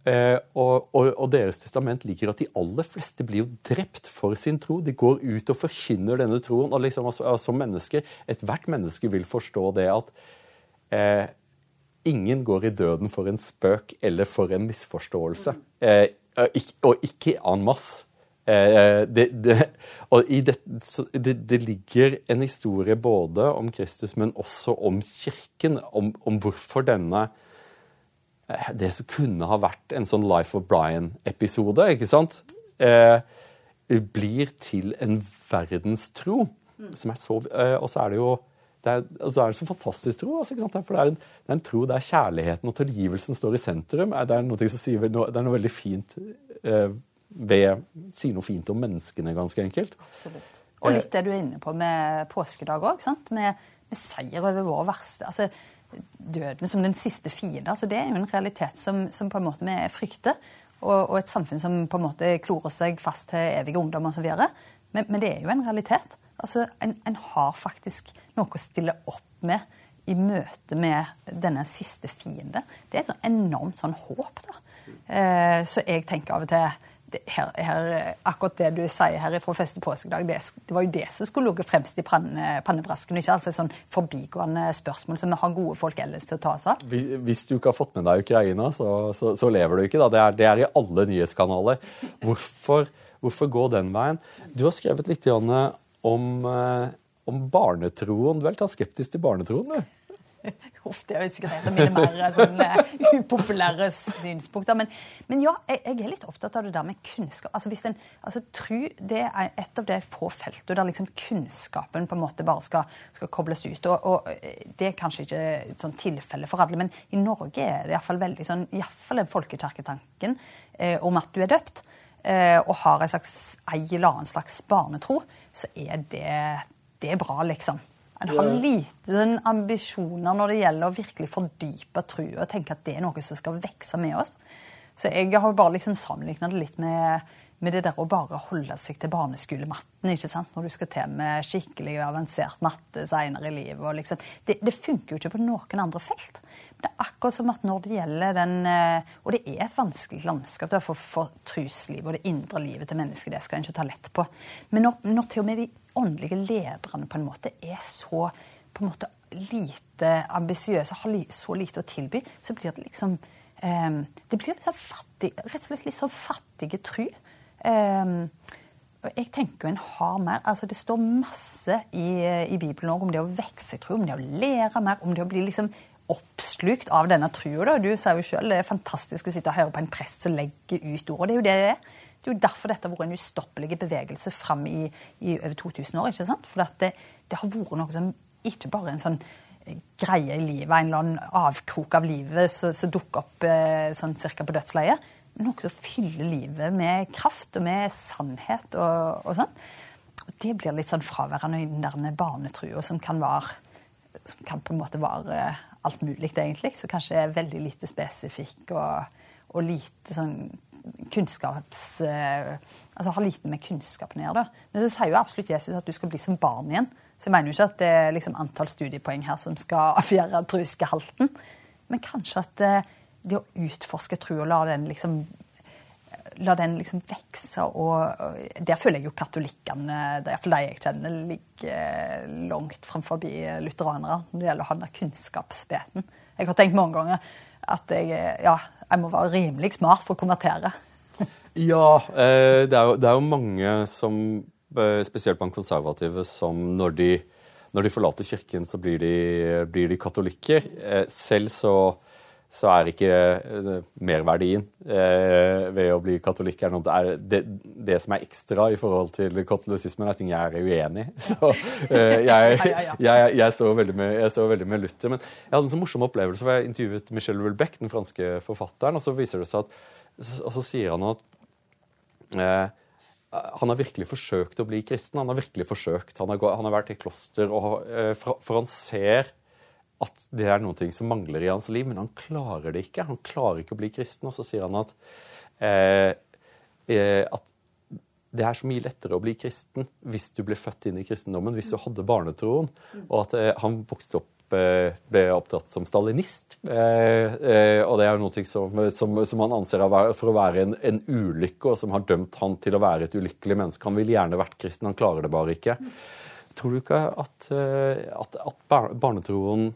Eh, og, og, og, deres testament ligger at de aller fleste blir jo drept for sin tro. De går ut og forkynner denne troen. og liksom, altså, Som mennesker, Ethvert menneske vil forstå det at eh, ingen går i døden for en spøk eller for en misforståelse. Eh, og ikke en masse. Eh, det, det, og det, det, ligger en historie både om Kristus, men også om Kirken. Om, om hvorfor denne Eh, det som kunne ha vært en sånn Life of Brian-episode, ikke sant, eh, blir til en verdenstro. Mm. Som er så, eh, og så er det jo det er, altså er det så fantastisk tro. Altså, For det er, en, det er, en, tro der kjærligheten og tilgivelsen står i sentrum. Det er noe, sier, det er noe veldig fint eh, ved Sier noe fint om menneskene, ganske enkelt. Absolutt. Og litt det du er inne på med påskedag òg. Med, med seier over vår verste. altså døden som den siste fiende. Altså, det er jo en realitet som, som på en måte vi frykter. Og, og, et samfunn som på en måte klorer seg fast til evige ungdom osv. Men, men det er jo en realitet. Altså, en, en, har faktisk noe å stille opp med i møte med denne siste fiende. Det er et sånn enormt sånn håp. da. Eh, så jeg tenker av og til her, her, akkurat det du sier her fra første påskedag, det, det, var jo det som skulle ligget fremst i panne, pannebrasken. Ikke altså sånn forbigående spørsmål som vi har gode folk ellers til å ta oss av. Hvis du ikke har fått med deg Ukraina, så, så, så lever du ikke. Det er, det er, i alle nyhetskanaler. Hvorfor, hvorfor gå den veien? Du har skrevet litt om, eh, om barnetroen. Du er litt skeptisk til barnetroen? du? Uff, det er sikkert et av mine mer eh, sånn, uh, upopulære synspunkter. Men, men ja, jeg, jeg, er litt opptatt av det der med kunnskap. Altså, hvis den altså, tru, Det er et av de få feltene der liksom kunnskapen på en måte bare skal, skal kobles ut. Og, og, eh, Det er kanskje ikke sånn tilfelle for alle, men i Norge er det iallfall veldig sånn, i fall den folkekirketanken eh, om at du er døpt, eh, og har en slags, ei eller annen slags barnetro, så er det, det er bra, liksom. En har liten ambisjoner når det gjelder å virkelig fordype trua og tenke at det er noe som skal vokse med oss. Så jeg har bare liksom sammenligna det litt med med det der å bare holde seg til barneskolematten ikke sant? når du skal til med skikkelig avansert matte senere i livet. Liksom, det, det, funker jo ikke på noen andre felt. Det er akkurat som at når det gjelder den eh, Og det er et vanskelig landskap for, for truslivet og det indre livet til mennesket. Det skal en ikke ta lett på. Men når, når til og med de åndelige lederne på en måte er så på en måte lite ambisiøse, har så lite å tilby, så blir det liksom eh, det blir sånn fattig, rett og slett litt sånn fattige tru. Um, jeg tenker en har mer. altså Det står masse i, i Bibelen om det å vokse i tro, om det å lære mer, om det å bli liksom oppslukt av denne trua. Du sier jo selv, det er fantastisk å sitte og høre på en prest som legger ut ord. Det er jo det det er. Det er jo derfor dette har vært en ustoppelig bevegelse fram i, i, over 2000 år. ikke sant? For det, det, har vært noe som ikke bare en sånn greie i livet, en eller annen avkrok av livet som dukker opp eh, sånn cirka på dødsleiet noe som fyller livet med kraft og med sannhet og, og sånn. Og det blir litt sånn fraværende i den der barnetrua som kan være som kan på en måte være alt mulig, egentlig. Som kanskje er veldig lite spesifikk og, og lite sånn kunnskaps... Eh, altså har lite med kunnskapen å gjøre. Men så sier jo absolutt Jesus at du skal bli som barn igjen. Så jeg mener jo ikke at det er liksom antall studiepoeng her som skal avgjøre truskehalten. Men kanskje at eh, det å utforske tro og la den liksom la den liksom vokse. Og, der føler jeg jo katolikkene, iallfall de jeg kjenner, ligger langt framfor lutheranere når det gjelder å ha den kunnskapsbiten. Jeg har tenkt mange ganger at jeg, ja, jeg må være rimelig smart for å konvertere. ja, eh, det er, jo, det er jo mange som, eh, spesielt blant konservative, som når de, når de forlater kirken, så blir de, blir de katolikker. Eh, selv så så er ikke uh, merverdien uh, ved å bli katolikk noe, det, det, som er ekstra i forhold til katolisismen, er ting jeg er uenig i. Så uh, jeg, jeg, jeg, så med, jeg så veldig med Luther. Men jeg hadde en så morsom opplevelse, for jeg intervjuet Michel Houellebecq, den franske forfatteren, og så viser det seg at og så sier han at han har virkelig forsøkt å bli kristen. Han har virkelig forsøkt. Han har, han har vært i kloster, og, for, for han ser at det er noe som mangler i hans liv, men han klarer det ikke. Han klarer ikke å bli kristen. Og så sier han at, eh, eh, at det er så mye lettere å bli kristen hvis du ble født inn i kristendommen, hvis du hadde barnetroen. Og at eh, han vokste opp ble opptatt som stalinist. og det er noe som, som, som, han anser for å være en, en, ulykke, og som har dømt han til å være et ulykkelig menneske. Han ville gjerne vært kristen, han klarer det bare ikke. Tror du ikke at, at, at barnetroen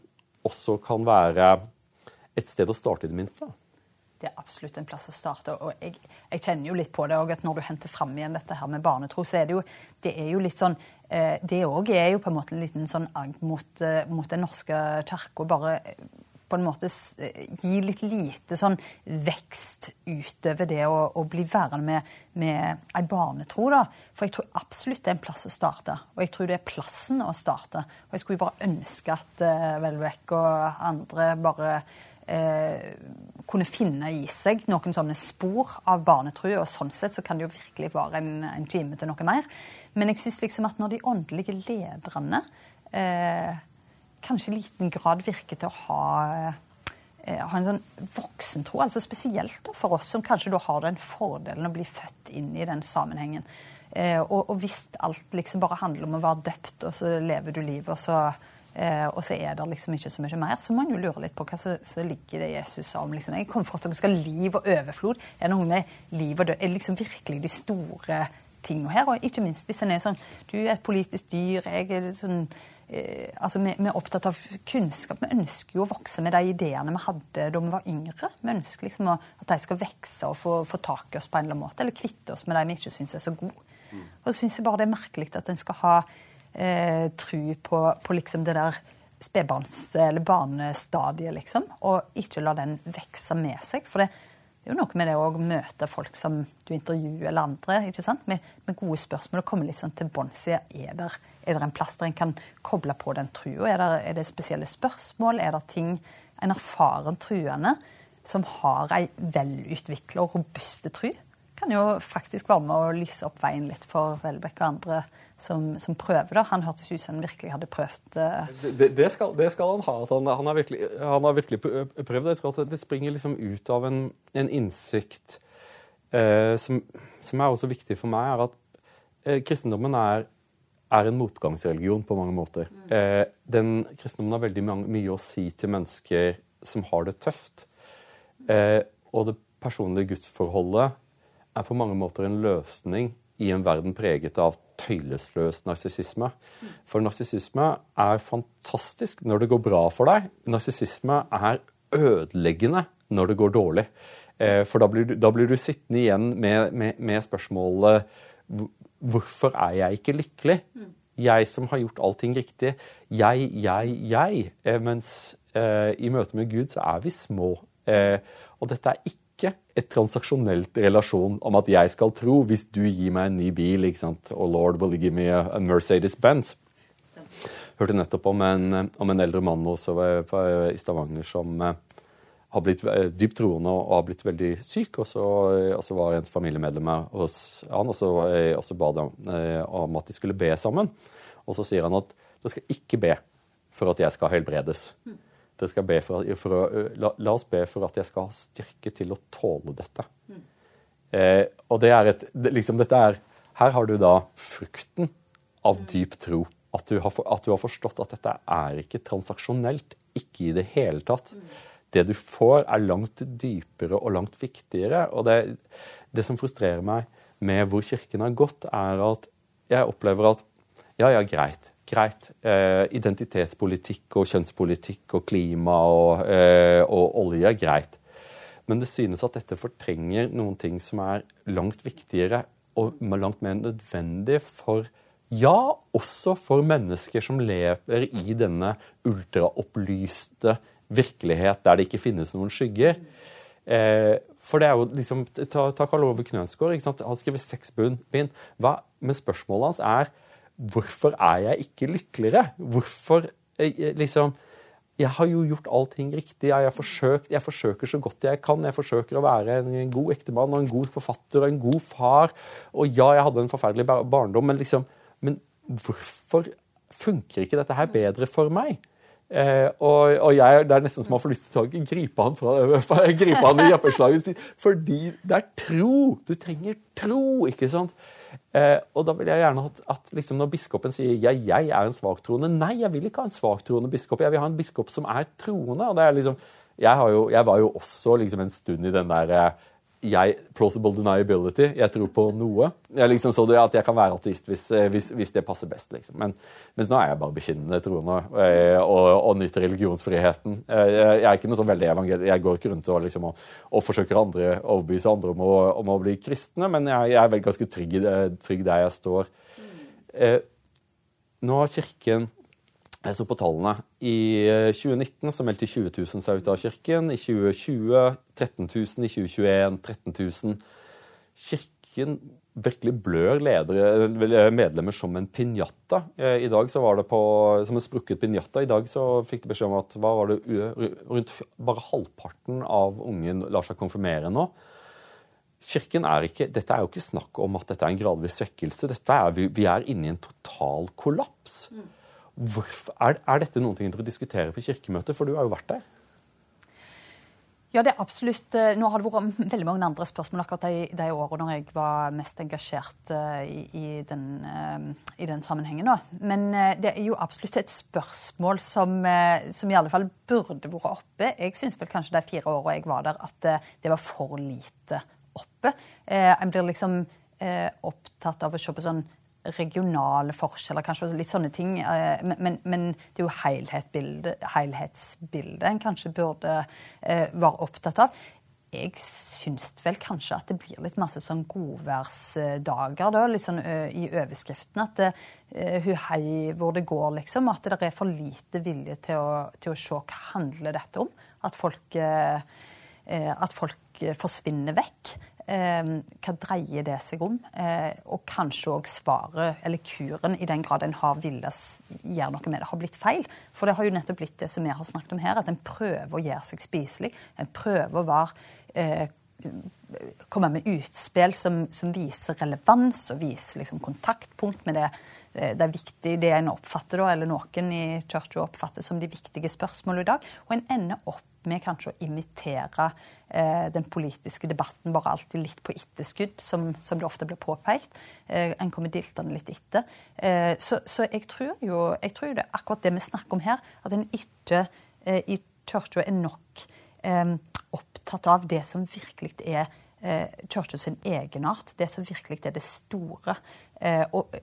også kan være et sted å starte, i det minste? det er absolutt en plass å starte. Og jeg, jeg kjenner jo litt på det òg, at når du henter fram igjen dette her med barnetro, så er det jo, det er jo litt sånn eh, Det òg er jo på en måte en liten sånn agg mot, eh, mot Den norske kirka. Bare på en måte gi litt lite sånn vekst utover det å, å bli værende med, med ei barnetro. da. For jeg tror absolutt det er en plass å starte. Og jeg tror det er plassen å starte. Og jeg skulle bare ønske at uh, Welbeck og andre bare eh, kunne finne i seg noen sånne spor av barnetro. Og sånn sett så kan det jo virkelig være en, en time til noe mer. Men jeg syns liksom at når de åndelige lederne eh, kanskje i liten grad virker til å ha eh, ha en sånn voksentro, altså spesielt for oss som kanskje da har den fordelen å bli født inn i den sammenhengen. Eh, og, og, hvis alt liksom bare handler om å være døpt, og så lever du livet, og så Eh, og så er det liksom ikke så mye mer. Så må en jo lure litt på hva som ligger det Jesus sa om liksom, Jeg kommer for at dere skal ha liv og overflod. Er det noe med liv og død? Er det liksom virkelig de store tingene her? Og ikke minst hvis en er sånn Du er et politisk dyr. jeg er sånn altså vi, vi, er opptatt av kunnskap. Vi ønsker jo å vokse med de ideene vi hadde da vi var yngre. Vi ønsker liksom at de skal vokse og få, få tak i oss på en eller annen måte. Eller kvitte oss med de vi ikke syns er så gode. Mm. Og så syns jeg bare det er merkelig at en skal ha eh, tru på, på, liksom det der spedbarns- eller barnestadiet, liksom. Og ikke la den vokse med seg. For det, det er jo noe med det å møte folk som du intervjuer, eller andre, ikke sant? Med, med gode spørsmål og komme litt sånn til bunns i er, det en plass der en kan koble på den trua? Er, er, det spesielle spørsmål? Er det ting en erfaren truende som har ei velutvikla og robuste tru, kan jo faktisk være med å lyse opp veien litt for Welbeck og andre som, som prøver. da. Han hørtes ut som han virkelig hadde prøvd uh... det, det, skal, det, skal, han ha. at Han, han, har, virkelig, han har, virkelig, prøvd. Jeg tror at det springer liksom ut av en, en innsikt eh, som, som, er også viktig for meg, er at eh, kristendommen er, er, en motgangsreligion på mange måter. Mm. Eh, den Kristendommen har veldig mange, mye å si til mennesker som har det tøft. Eh, og det personlige gudsforholdet er på mange måter en løsning i en verden preget av tøylesløs narsissisme. For narsissisme er fantastisk når det går bra for deg. Narsissisme er ødeleggende når det går dårlig. Eh, for da blir, du, da blir du, sittende igjen med, med, med, spørsmålet Hvorfor er jeg ikke lykkelig? Jeg som har gjort allting riktig. Jeg, jeg, jeg. Eh, mens eh, i møte med Gud så er vi små. Og dette er ikke ikke et transaksjonelt relasjon om at jeg skal tro hvis du gir meg en ny bil, ikke sant? og Lord will give me a, Mercedes-Benz. Hørte nettopp om en, om en eldre mann også i Stavanger som eh, har blitt eh, dypt troende og har blitt veldig syk. Og så, og så var et familiemedlem hos han, og så, eh, og så ba de om at de skulle be sammen. Og så sier han at de skal ikke be for at jeg skal helbredes. Mm for, for å, la, la, oss be for at jeg skal ha styrke til å tåle dette. Mm. Eh, og det er et liksom dette er, Her har du da frukten av mm. dyp tro. At du, har, at du har forstått at dette er ikke transaksjonelt. Ikke i det hele tatt. Mm. Det du får, er langt dypere og langt viktigere. Og det, det som frustrerer meg med hvor Kirken har gått, er at jeg opplever at ja, ja, greit greit. Eh, identitetspolitikk og kjønnspolitikk og klima og, eh, og, olje greit. Men det synes at dette fortrenger noen ting som er langt viktigere og langt mer nødvendig for ja, også for mennesker som lever i denne ultraopplyste virkelighet der det ikke finnes noen skygger. Eh, for det er jo liksom, Ta, ta Karl Ove Knønsgaard. Han skriver seks bind. Men spørsmålet hans er Hvorfor er jeg ikke lykkeligere? Hvorfor eh, liksom Jeg har jo gjort allting riktig. Jeg, forsøkt, jeg, forsøker så godt jeg kan. Jeg forsøker å være en god ektemann og en god forfatter og en god far. Og ja, jeg hadde en forferdelig barndom, men liksom Men hvorfor funker ikke dette her bedre for meg? Eh, og, og jeg, Det er nesten som man får lyst til å gripe han, fra, gripe han i jappeslaget. Fordi det er tro! Du trenger tro, ikke sant? Eh, og da vil jeg gjerne at, at liksom når biskopen sier ja, jeg er en svaktroende Nei, jeg vil ikke ha en svaktroende biskop. Jeg vil ha en biskop som er troende. og det er liksom, jeg, jo, jeg var jo også liksom en stund i den der eh, jeg, plausible deniability. Jeg tror på noe. Jeg liksom så det at jeg kan være ateist hvis, eh, hvis, hvis det passer best. Liksom. Men, mens nå er jeg bare bekjennende troende eh, og, og, nyter religionsfriheten. Eh, jeg er ikke noe sånn veldig evangel... Jeg går ikke rundt og, liksom, og, og forsøker andre, overbevise andre om å, om å, bli kristne, men jeg, jeg er vel ganske trygg, trygg, der jeg står. Nå har Kirken så på tallene. I 2019 så meldte 20 000 seg ut av kirken. I 2020 13 000. I 2021 13 000. Kirken virkelig blør ledere, medlemmer som en pinjata. Eh, I dag så var det på, som en sprukket pinjata. I dag så fikk de beskjed om at hva var det, rundt bare halvparten av ungen lar seg konfirmere nå. Kirken er ikke, Dette er jo ikke snakk om at dette er en gradvis svekkelse. Dette er, vi, vi er inne i en total kollaps. Mm. Hvorfor, er, er, dette noen ting dere diskuterer på kirkemøtet? For du har jo vært der. Ja, det er absolutt. Eh, nå har det vært veldig mange andre spørsmål akkurat de, de årene når jeg var mest engasjert uh, i, i, den, uh, i, den, sammenhengen. Da. Men det er jo absolutt et spørsmål som, som, i alle fall burde vært oppe. Jeg syns vel kanskje de fire årene jeg var der, at det var for lite oppe. En blir liksom opptatt av å se på sånn regionale forskjeller, kanskje litt sånne ting. Eh, men, men det er jo helhetsbildet en kanskje burde eh, være opptatt av. Jeg syns vel kanskje at det blir litt masse sånn godværsdager da, litt sånn i overskriften. At det, uh, hei hvor det går, liksom. At det er for lite vilje til å, til å se hva handler dette om. At folk, at folk forsvinner vekk. Ehm, hva dreier det seg om? Eh, og kanskje òg svaret, eller kuren, i den grad en har villet gjøre noe med det, har blitt feil. For det har jo nettopp blitt det som vi har snakket om her, at en prøver å gjøre seg spiselig. En prøver å være eh, komme med utspill som, som, viser relevans og viser liksom, kontaktpunkt med det, eh, det er viktig, det en oppfatter, da, eller noen i kirka oppfatter som de viktige spørsmålene i dag. Og en ender opp med kanskje å imitere eh, den politiske debatten bare alltid litt på etterskudd, som, som det ofte blir påpekt. Eh, en kommer diltende litt etter. Eh, så, så, jeg tror jo jeg tror det er akkurat det vi snakker om her, at en ikke eh, i kirka er nok eh, opptatt av det som virkelig er eh, sin egenart, det som virkelig er det store. Eh, og,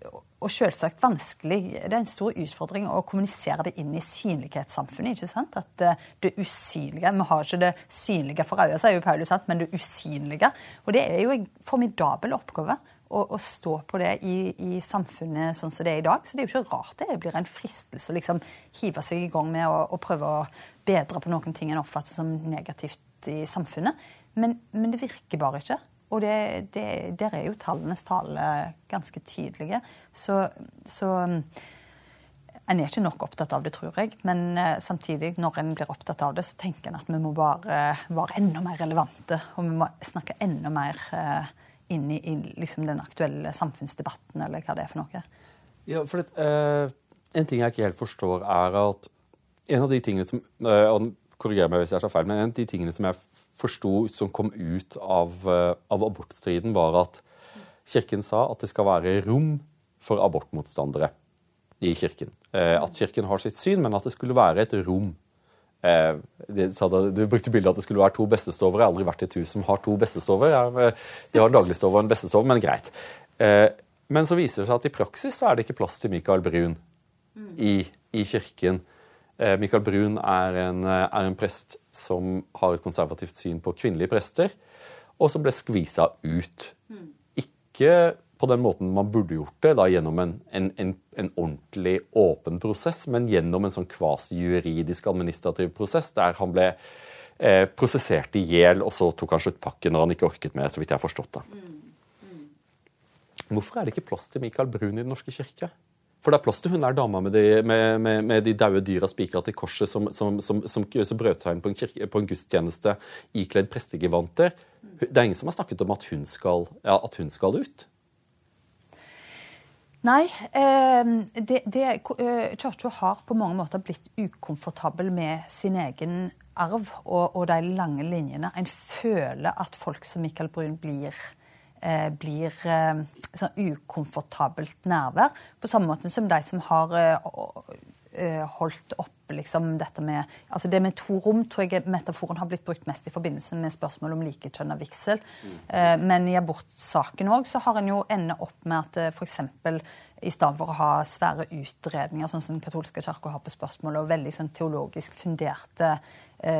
og selvsagt vanskelig, det er en stor utfordring å kommunisere det inn i synlighetssamfunnet. ikke sant? At eh, det usynlige Vi har ikke det synlige for øye, sier jo Paulus, men det usynlige. Og det er jo en formidabel oppgave. Å, å stå på det i, i, samfunnet sånn som det er i dag. Så det er jo ikke rart det blir en fristelse å liksom hive seg i gang med å, å prøve å bedre på noen ting en oppfatter som negativt i samfunnet. Men, men det virker bare ikke. Og det, det, der er jo tallenes tale ganske tydelige. Så, så en er ikke nok opptatt av det, tror jeg. Men uh, samtidig, når en blir opptatt av det, så tenker en at vi må bare være enda mer relevante. Og vi må snakke enda mer uh, inn i, i liksom den aktuelle samfunnsdebatten, eller hva det er for noe. Ja, for det, En ting jeg ikke helt forstår, er at en av de tingene som og Korriger meg hvis jeg tar feil, men en av de tingene som jeg forsto som kom ut av, eh, av abortstriden, var at Kirken sa at det skal være rom for abortmotstandere i Kirken. Eh, at Kirken har sitt syn, men at det skulle være et rom. Eh, du brukte bildet at det skulle være to bestestover. Jeg har aldri vært i et hus som har to bestestover. De har en dagligstove og en bestestove, men greit. Men så viser det seg at i praksis så er det ikke plass til Michael Brun i, i kirken. Michael Brun er en, er en, prest som har et konservativt syn på kvinnelige prester, og som ble skvisa ut. Ikke på den måten man burde gjort det, da gjennom en, en, en ordentlig åpen prosess, men gjennom en sånn kvasi-juridisk administrativ prosess, der han ble eh, prosessert i hjel, og så tok han sluttpakken når han ikke orket mer, så vidt jeg har forstått det. Hvorfor er det ikke plass til Michael Brun i Den norske kirke? For det er plass til hun der dama med de, med, med, med de daue dyra spikra til korset som, som, som, som, som inn på en, kirke, på en gudstjeneste ikledd prestegevanter. Det er ingen som har snakket om at hun skal, ja, at hun skal ut. Nei. Eh, det, eh, Kirka har på mange måter blitt ukomfortabel med sin egen arv og, og de lange linjene. En føler at folk som Michael Brun blir blir eh, sånn ukomfortabelt nærvær. På samme måte som de som har eh, holdt opp liksom, dette med altså Det med to rom tror jeg metaforen har blitt brukt mest i forbindelse med spørsmål om likekjønna vigsel. Mm. men i abortsaken òg så har en jo ender opp med at f.eks. i stedet for å ha svære utredninger, sånn som den katolske kirka har på spørsmål, og veldig sånn teologisk funderte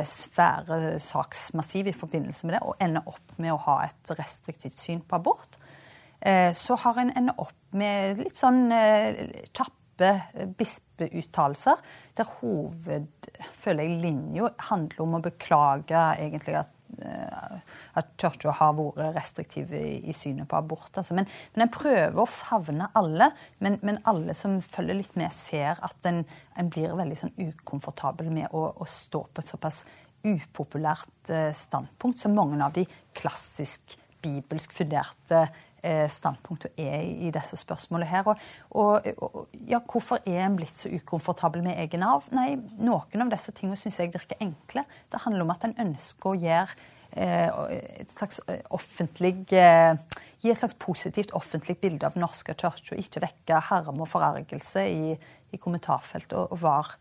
svære saksmassiv i forbindelse med det, og ender opp med å ha et restriktivt syn på abort, så har en ender opp med litt sånn kjappe bispeuttalelser, der hoved, føler handler om å beklage egentlig at eh, at kirka har vært restriktiv i, synet på abort. Altså. Men, men en prøver å favne alle. Men, men, alle som følger litt med, ser at en, en blir veldig sånn ukomfortabel med å, å, stå på et såpass upopulært eh, standpunkt som mange av de klassisk bibelsk funderte Eh, standpunktet er i disse spørsmålene her. Og, og, og, ja, hvorfor er en blitt så ukomfortabel med egen arv? Nei, noen av disse tingene syns jeg virker enkle. Det handler om at en ønsker å gjøre eh, et slags eh, offentlig eh, Gi et slags positivt offentlig bilde av Den norske kirke, og ikke vekke harm og forargelse i, i kommentarfeltet, og, og var,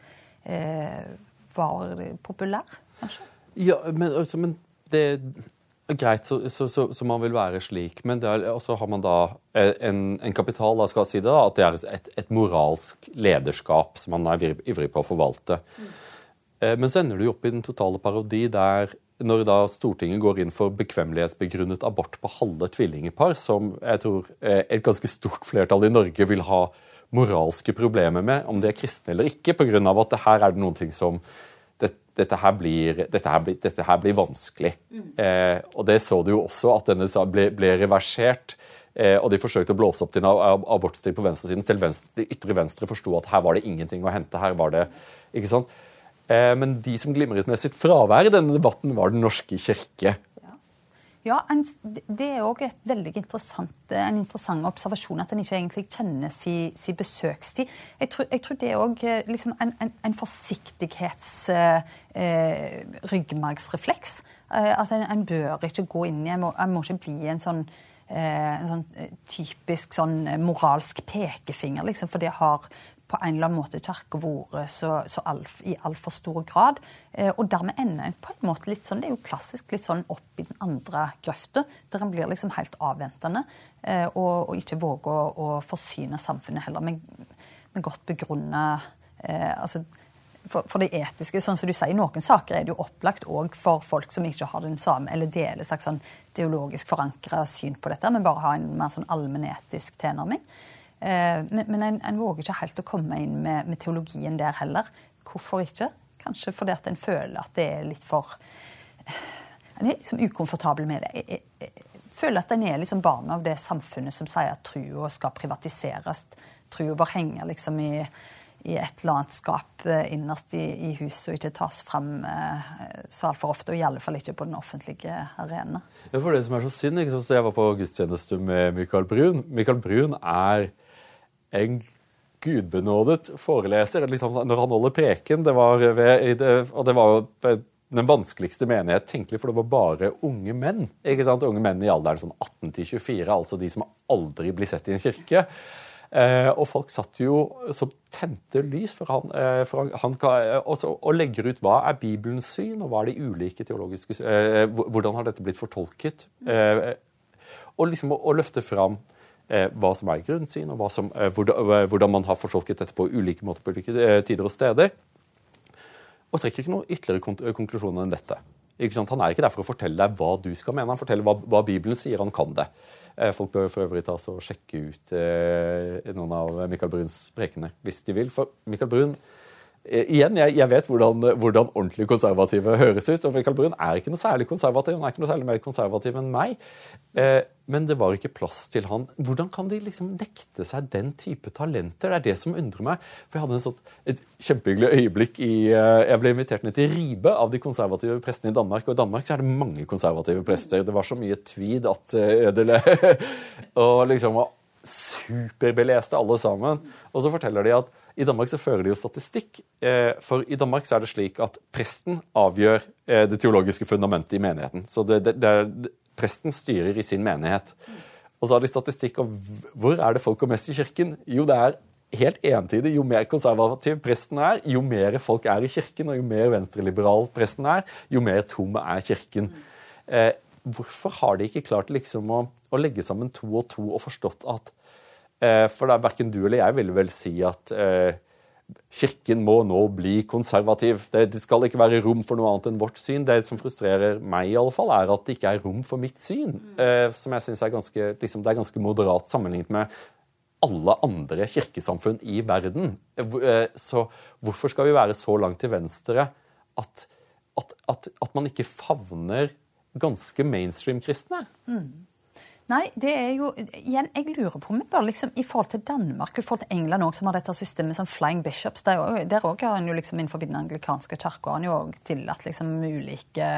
eh, var populær, kanskje? Ja, men, altså, men det Greit, så, så, så, så, man vil være slik. Men så har man da eh, en, en kapital, da skal jeg si det, da, at det er et, et, moralsk lederskap som man er ivrig på å forvalte. Mm. Men så ender du opp i den totale parodi der når da Stortinget går inn for bekvemmelighetsbegrunnet abort på halve tvillingpar, som jeg tror eh, et ganske stort flertall i Norge vil ha moralske problemer med, om de er kristne eller ikke, pga. at her er det noen ting som dette her blir, dette her blir, dette her blir vanskelig. Eh, og det så du jo også, at denne ble, ble reversert. Eh, og de forsøkte å blåse opp til en abortstrid på venstresiden. Selv venstre, de ytre venstre forsto at her var det ingenting å hente. her var det, ikke sant? Eh, men de som glimret med sitt fravær i denne debatten, var Den norske kirke. Ja, en, Det er òg en interessant observasjon at en ikke egentlig kjenner sin si besøkstid. Jeg tror, jeg tror det er òg eh, liksom en, en, en forsiktighetsryggmargsrefleks. Eh, eh, at en, en, bør ikke gå inn i En må, må ikke bli en sånn, eh, en sånn eh, typisk sånn moralsk pekefinger, liksom, for det har på en eller annen måte kirka vært så, så alf, i altfor stor grad. Eh, og dermed ender en på en måte litt sånn, det er jo klassisk litt sånn opp i den andre grøfta, der en blir liksom helt avventende eh, og, og, ikke våger å, å, forsyne samfunnet heller med, med godt begrunna eh, altså, for, for, det etiske, sånn som du sier, noen saker er det jo opplagt òg for folk som ikke har den samme, eller deler slags sånn teologisk forankra syn på dette, men bare har en mer sånn allmennetisk tilnærming. Eh, men, men en, en, våger ikke helt å komme inn med, med, teologien der heller. Hvorfor ikke? Kanskje fordi at en føler at det er litt for En er liksom ukomfortabel med det. Jeg, jeg, jeg føler at en er liksom barn av det samfunnet som sier at trua skal privatiseres. Trua bør henge liksom i, i et eller annet skap eh, innerst i, i huset og ikke tas fram eh, så altfor ofte. Og i alle fall ikke på den offentlige arena. Ja, for det som er så synd, ikke så Jeg var på gudstjeneste med Michael Brun. Michael Brun er en gudbenådet foreleser liksom, når han holder preken. Det var, ved, og det var den vanskeligste menighet tenkelig, for det var bare unge menn. ikke sant? Unge menn i alderen sånn 18 24, altså de som aldri blir sett i en kirke. Eh, og folk satt jo som tente lys for han, eh, for han, han og, og, legger ut hva er Bibelens syn, og hva er de ulike teologiske eh, Hvordan har dette blitt fortolket? Eh, og liksom å, å løfte fram Eh, hva som er grunnsyn, og som, eh, eh, hvordan man har fortolket dette på ulike måter på ulike tider og steder. Og trekker ikke noen ytterligere konklusjoner enn dette. Han er ikke der for å fortelle deg hva du skal mene, han forteller hva, hva Bibelen sier. Han kan det. Folk bør for øvrig ta og sjekke ut eh, noen av Michael Bruns prekener hvis de vil. For Michael Brun Eh, igjen, jeg, jeg vet hvordan, hvordan, ordentlig konservative høres ut. og Michael Brun er ikke noe særlig konservativ. Han er ikke noe særlig mer konservativ enn meg. Eh, men det var ikke plass til han. Hvordan kan de liksom nekte seg den type talenter? Det er det som undrer meg. For Jeg hadde sånn, et kjempehyggelig øyeblikk i eh, Jeg ble invitert ned til Ribe av de konservative prestene i Danmark. Og i Danmark så er det mange konservative prester. Det var så mye tweed at uh, Og liksom var superbeleste alle sammen. Og så forteller de at i Danmark så fører de jo statistikk. Eh, for i Danmark så er det slik at presten avgjør eh, det teologiske fundamentet i menigheten. Så det, det, det er, presten styrer i sin menighet. Og så har de statistikk om hvor er det folk går mest i kirken. Jo, det er helt entydig. Jo mer konservativ presten er, jo mer folk er i kirken, og jo mer venstreliberal presten er, jo mer tom er kirken. Eh, hvorfor har de ikke klart liksom å, å, legge sammen to og to og forstått at eh, For det er verken du eller jeg ville vel si at eh, Kirken må nå bli konservativ. Det, skal ikke være rom for noe annet enn vårt syn. Det som frustrerer meg, i alle fall, er at det ikke er rom for mitt syn. Eh, som jeg synes er ganske, liksom, det er ganske moderat sammenlignet med alle andre kirkesamfunn i verden. Eh, så hvorfor skal vi være så langt til venstre at, at, at, at man ikke favner ganske mainstream-kristne? Mm. Nei, det er jo igjen, Jeg lurer på om vi bør liksom, i forhold til Danmark i forhold til England også, som har dette systemet som Flying Bishops Der òg har en jo liksom innenfor den anglikanske kirka tillatt liksom ulike,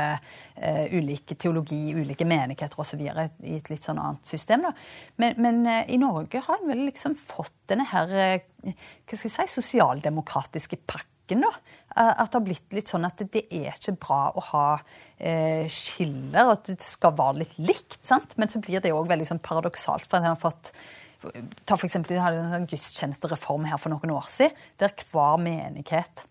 uh, ulike teologi, ulike menigheter osv. i et litt sånn annet system. da. Men, men uh, i Norge har en vel liksom fått denne her uh, hva skal jeg si, sosialdemokratiske pakken. da, At det har blitt litt sånn at det er ikke bra å ha eh, skiller, at det skal være litt likt. sant? Men så blir det òg veldig sånn paradoksalt. for en har fått Ta for eksempel, en sånn gudstjenestereform her for noen år siden, der hver menighet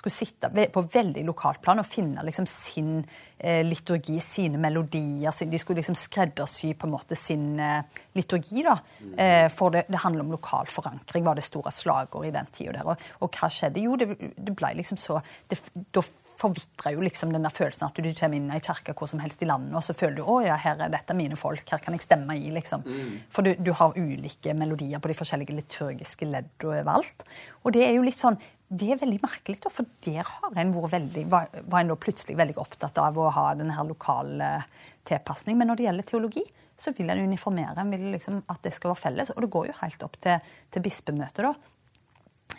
skulle sitte på veldig lokalt plan og finne liksom sin eh, liturgi, sine melodier. De skulle liksom skreddersy på en måte sin eh, liturgi. da, eh, For det, det, handler om lokal forankring, var det store slagordet i den tida. Og, og hva skjedde? Jo, det, det ble liksom så det, Da forvitrer jo liksom den der følelsen at du kommer inn i ei kirke hvor som helst i landet, og så føler du å ja, her er dette mine folk, her kan jeg stemme i. liksom. Mm. For du, du, har ulike melodier på de forskjellige liturgiske ledd overalt. Og det er jo litt sånn det er veldig merkelig, da, for der har en veldig, var, var en da plutselig veldig opptatt av å ha denne her lokale tilpasning. Men når det gjelder teologi, så vil en uniformere. En vil liksom at det skal være felles. Og det går jo helt opp til, til bispemøtet, da.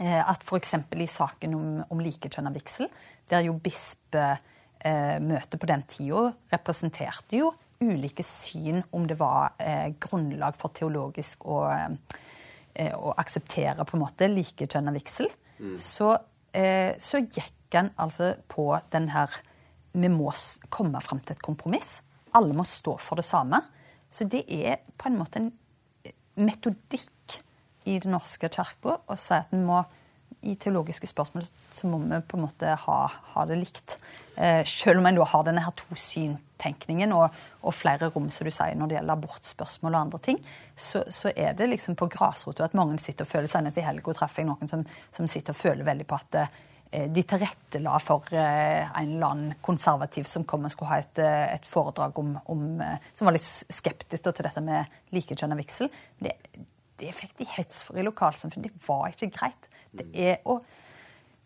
Eh, at f.eks. i saken om, om likekjønna vigsel, der jo bispemøtet på den tida representerte jo ulike syn om det var eh, grunnlag for teologisk å, eh, å akseptere på en måte likekjønna vigsel, mm. så, eh, så, gikk en altså på den her Vi må komme fram til et kompromiss. Alle må stå for det samme. Så det er på en måte en metodikk i Den norske kirka å si at vi må i teologiske spørsmål så må vi på en måte ha, ha det likt. Eh, selv om en da har denne her to-syn-tenkningen og, og, flere rom som du sier, når det gjelder abortspørsmål og andre ting, så, så er det liksom på grasrota at mange sitter og føler Senest i helga traff jeg noen som, som, sitter og føler veldig på at eh, de tilrettela for eh, en eller annen konservativ som kom og skulle ha et, eh, et foredrag om, om, eh, som var litt skeptisk til dette med likekjønna vigsel. Det, det fikk de hets for i lokalsamfunnet. Det var ikke greit. Det er, og,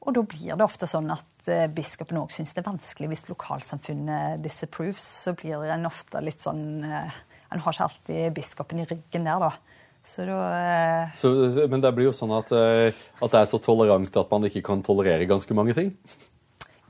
og, da blir det ofte sånn at eh, biskopen òg syns det er vanskelig hvis lokalsamfunnet disapproves. Så blir en ofte litt sånn eh, En har ikke alltid biskopen i ryggen der, da. Så da eh, så, Men det blir jo sånn at, eh, at det er så tolerant at man ikke kan tolerere ganske mange ting?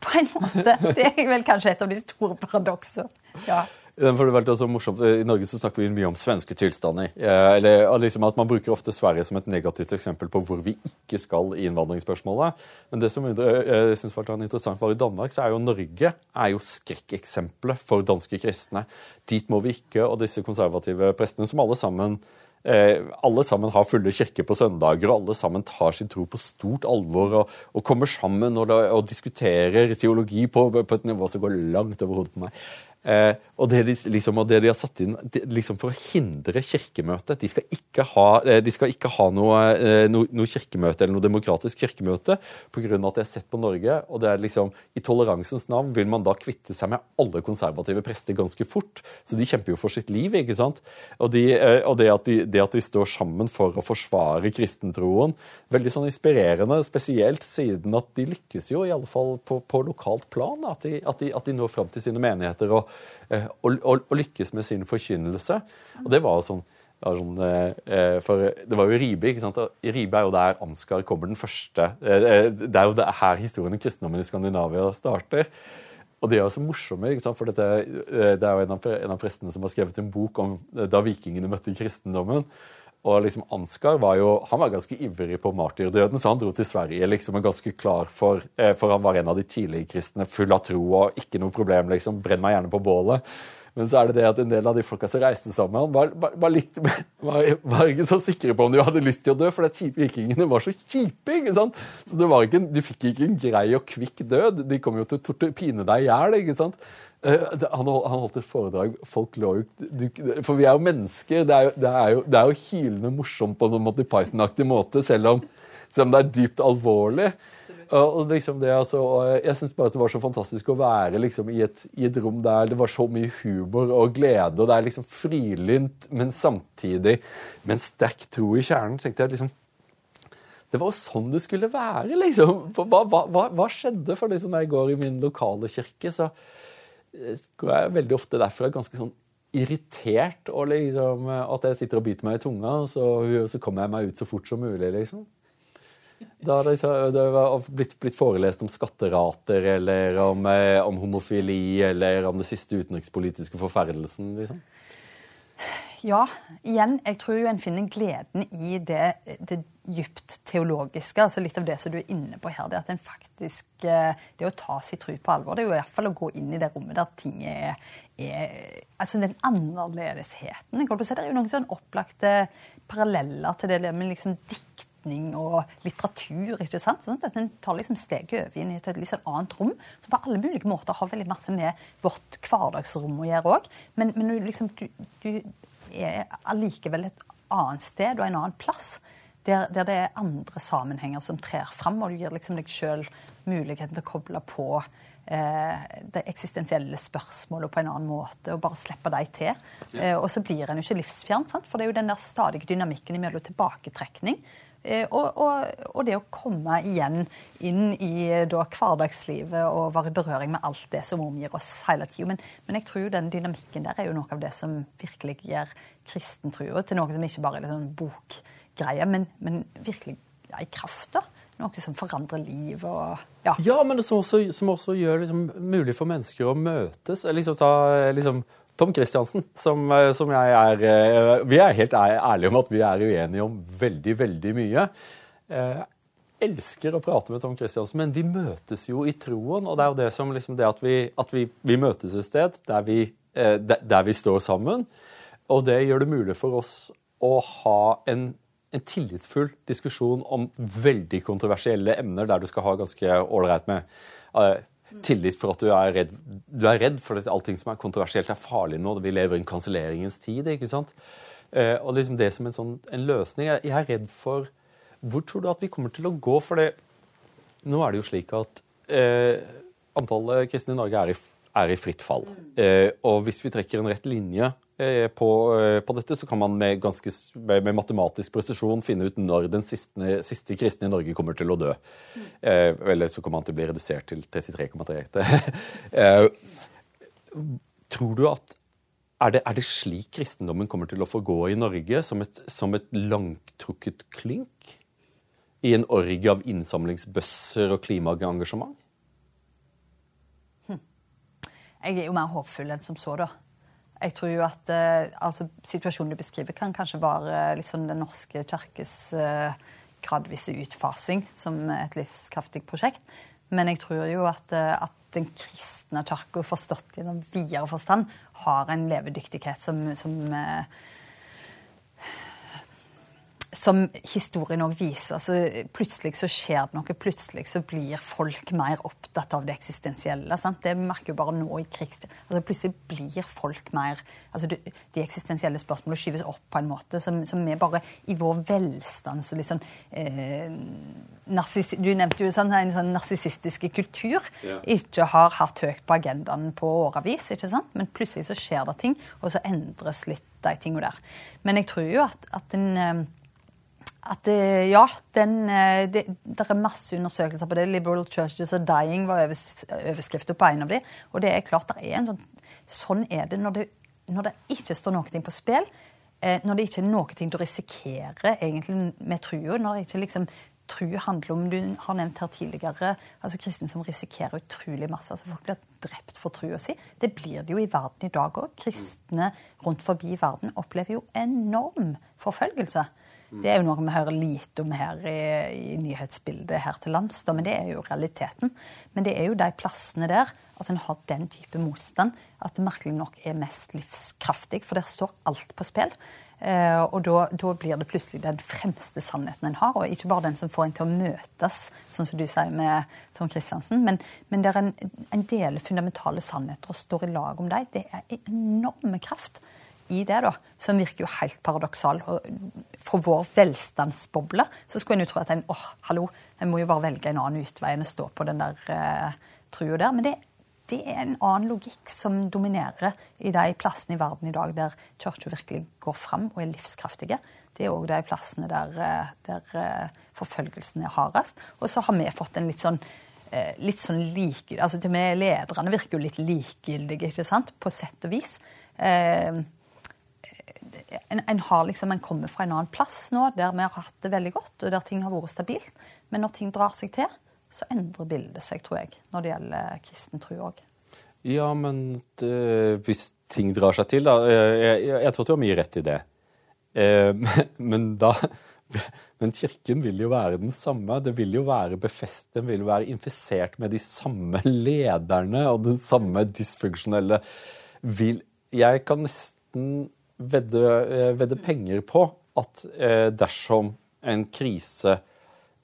På en måte. Det er vel kanskje et av de store paradoksene. Ja. For det vært også morsomt. I Norge så snakker vi mye om svenske tilstander. Eh, eller liksom at Man bruker ofte Sverige som et negativt eksempel på hvor vi ikke skal i innvandringsspørsmålet. Men det som jeg synes var interessant var i Danmark, så er jo Norge er jo skrekkeksempelet for danske kristne. Dit må vi ikke, og disse konservative prestene, som alle sammen eh, alle sammen har fulle kirker på søndager, og alle sammen tar sin tro på stort alvor og, og kommer sammen og, og, diskuterer teologi på, på, et nivå som går langt over hodet på meg. Eh, og, det de, liksom, og, det de, har satt inn de, liksom for å hindre kirkemøtet De skal ikke ha, eh, de skal ikke ha noe, eh, noe, noe, kirkemøte eller noe demokratisk kirkemøte pga. at de har sett på Norge. og det er liksom, I toleransens navn vil man da kvitte seg med alle konservative prester ganske fort. Så de kjemper jo for sitt liv. ikke sant? Og, de, eh, og det, at det, at de, står sammen for å forsvare kristentroen, veldig sånn inspirerende. Spesielt siden at de lykkes jo, i alle fall på, på lokalt plan. At de, at, at de når fram til sine menigheter. og og, og, og, lykkes med sin forkynnelse. Og det var sånn, var sånn eh, For det var jo Ribe. ikke sant? Og Ribe er jo der Ansgar kommer den første. Eh, det er jo her historien om kristendommen i Skandinavia starter. Og de er jo så morsomme, ikke sant? for dette, det er jo en av prestene som har skrevet en bok om da vikingene møtte kristendommen. Og liksom Ansgar var jo, han var ganske ivrig på martyrdøden, så han dro til Sverige liksom, ganske klar for For han var en av de tidlige kristne, full av tro og ikke noe problem. liksom, Brenn meg gjerne på bålet. Men så er det det at en del av de folka som reiste sammen han, var, var, var, litt, var, ikke så sikre på om de hadde lyst til å dø, for vikingene var så kjipe. ikke sant? Så det var ikke, Du fikk ikke en grei og kvikk død. De kom jo til å pine deg i hjel. Uh, han, han, holdt et foredrag Folk lå jo For vi er jo mennesker. Det er jo, det er jo, det er jo hylende morsomt på en Monty Python-aktig måte, selv om, selv om det er dypt alvorlig. Og liksom det, altså, jeg syns bare at det var så fantastisk å være liksom, i, et, i, et, rom der det var så mye humor og glede. og Det er liksom frilynt, men samtidig med en sterk tro i kjernen. tenkte jeg liksom, Det var jo sånn det skulle være, liksom. Hva, hva, hva, skjedde? For liksom, når jeg går i min lokale kirke, så eh, går jeg veldig ofte derfra ganske sånn irritert. og liksom, At jeg sitter og biter meg i tunga, og så, så kommer jeg meg ut så fort som mulig. liksom. Da det, det var blitt, blitt, forelest om skatterater eller om, eh, om, homofili eller om det siste utenrikspolitiske forferdelsen. liksom? Ja, igjen, jeg tror jo en finner gleden i det, det dypt teologiske. altså Litt av det som du er inne på her. Det at en faktisk eh, Det å ta sin tro på alvor, det er jo i hvert fall å gå inn i det rommet der ting er, er Altså den annerledesheten. Jeg på å si, Det er jo noen sånn opplagte paralleller til det med liksom dikt og litteratur. ikke sant? Sånn at En tar liksom steget over inn i et litt sånn annet rom, som på alle mulige måter har veldig masse med vårt hverdagsrom å gjøre òg. Men, men liksom, du, du, er allikevel et annet sted og en annen plass. Der, der, det er andre sammenhenger som trer fram, og du gir liksom deg sjøl muligheten til å koble på eh, det eksistensielle spørsmålet på en annen måte, og bare slippe dem til. Ja. Eh, og så blir en jo ikke livsfjern, sant? for det er jo den der stadige dynamikken mellom tilbaketrekning Eh, og, og, og, det å komme igjen inn i da, hverdagslivet og være i berøring med alt det som omgir oss hele tida. Men, men, jeg tror jo den dynamikken der er jo noe av det som virkelig gjør kristentrua til noe som ikke bare er sånn bokgreie, men, men virkelig i kraft. da. Noe som forandrer liv. Og, ja. ja, men som også, som også gjør liksom, mulig for mennesker å møtes. Liksom, ta, liksom, Tom Christiansen, som, eh, som, jeg er eh, Vi er helt ærlige om at vi er uenige om veldig, veldig mye. Jeg eh, elsker å prate med Tom Christiansen, men vi møtes jo i troen. Og det er jo det som liksom det at vi, at vi, vi møtes et sted der vi, der vi, står sammen. Og det gjør det mulig for oss å ha en, en tillitsfull diskusjon om veldig kontroversielle emner der du skal ha ganske ålreit med tillit for at du er redd, du er redd for at allting som er kontroversielt, er farlig nå. Vi lever i en kanselleringens tid. ikke sant? Eh, og liksom det som en, sånn, en løsning Jeg er redd for Hvor tror du at vi kommer til å gå? For det, nå er det jo slik at eh, antallet kristne i Norge er i, er i fritt fall. Eh, og hvis vi trekker en rett linje Eh, på, eh, på, dette, så kan man med, ganske, med matematisk presisjon finne ut når den siste, siste, kristne i Norge kommer til å dø. Eh, eller så kommer han til å bli redusert til 33,3. eh, tror du at er det, er det, slik kristendommen kommer til å få gå i Norge? Som et, som et langtrukket klynk? I en orgie av innsamlingsbøsser og klimaengasjement? Hm. Jeg er jo mer håpfull enn som så, da. Jeg tror jo at uh, altså, Situasjonen du beskriver, kan kanskje være litt sånn Den norske kirkes uh, gradvise utfasing som et livskraftig prosjekt. Men jeg tror jo at, at den kristne kirka, forstått i noen videre forstand, har en levedyktighet som, som som historien òg viser. Altså, plutselig så skjer det noe. Plutselig så blir folk mer opptatt av det eksistensielle. Sant? Det merker jo bare nå i krigstid. Altså, plutselig blir folk mer altså, De, de eksistensielle spørsmålene skyves opp på en måte som, som vi bare i vår velstand så liksom eh, Du nevnte jo sånn, en sånn narsissistiske kultur ja. ikke har hatt høyt på agendaen på årevis. ikke sant? Men plutselig så skjer det ting, og så endres litt de tingene der. Men jeg tror jo at, at en eh, at det, ja, den, eh, det, det, er masse undersøkelser på det. 'Liberal churches are dying' var overskriften på en av de. Og det er klart det er en sånn, sånn er det når, det når det ikke står noe på spill. Eh, når det ikke er noe du risikerer egentlig med trua. Når det ikke liksom tru handler om Du har nevnt her tidligere altså kristne som risikerer utrolig masse. altså Folk blir drept for trua si. Det blir det jo i verden i dag òg. Kristne rundt forbi verden opplever jo enorm forfølgelse. Det er jo noe vi hører lite om her i, i nyhetsbildet her til lands, da, men det er jo realiteten. Men det er jo de plassene der at en har den type motstand, at det merkelig nok er mest livskraftig. For der står alt på spill. Eh, og da, da, blir det plutselig den fremste sannheten en har, og ikke bare den som får en til å møtes, sånn som du sier med Trond Kristiansen, men, men der en, en deler fundamentale sannheter og står i lag om dem. Det er enorme kraft i det, da, som virker jo helt paradoksal. Og fra vår velstandsboble så skulle en jo tro at en åh, hallo, en må jo bare velge en annen utvei enn å stå på den der eh, trua der. Men det det er en annen logikk som dominerer i de plassene i verden i dag der kirka virkelig går fram og er livskraftige. Det er òg de plassene der, eh, der eh, forfølgelsen er hardest. Og så har vi fått en litt sånn eh, litt sånn like, altså til med Lederne virker jo litt likegyldige, ikke sant? på sett og vis. Eh, en, en, har liksom, en kommer fra en annen plass nå der vi har hatt det veldig godt, og der ting har vært stabilt. Men når ting drar seg til, så endrer bildet seg, tror jeg, når det gjelder kristen tro òg. Ja, men det, eh, hvis ting drar seg til, da eh, Jeg, jeg, jeg tror du har mye rett i det. Eh, men da men kirken vil jo være den samme. Det vil jo være befest, Den vil jo være infisert med de samme lederne og den samme dysfunksjonelle vil, Jeg kan nesten vedde, eh, vedde penger på at eh, dersom en krise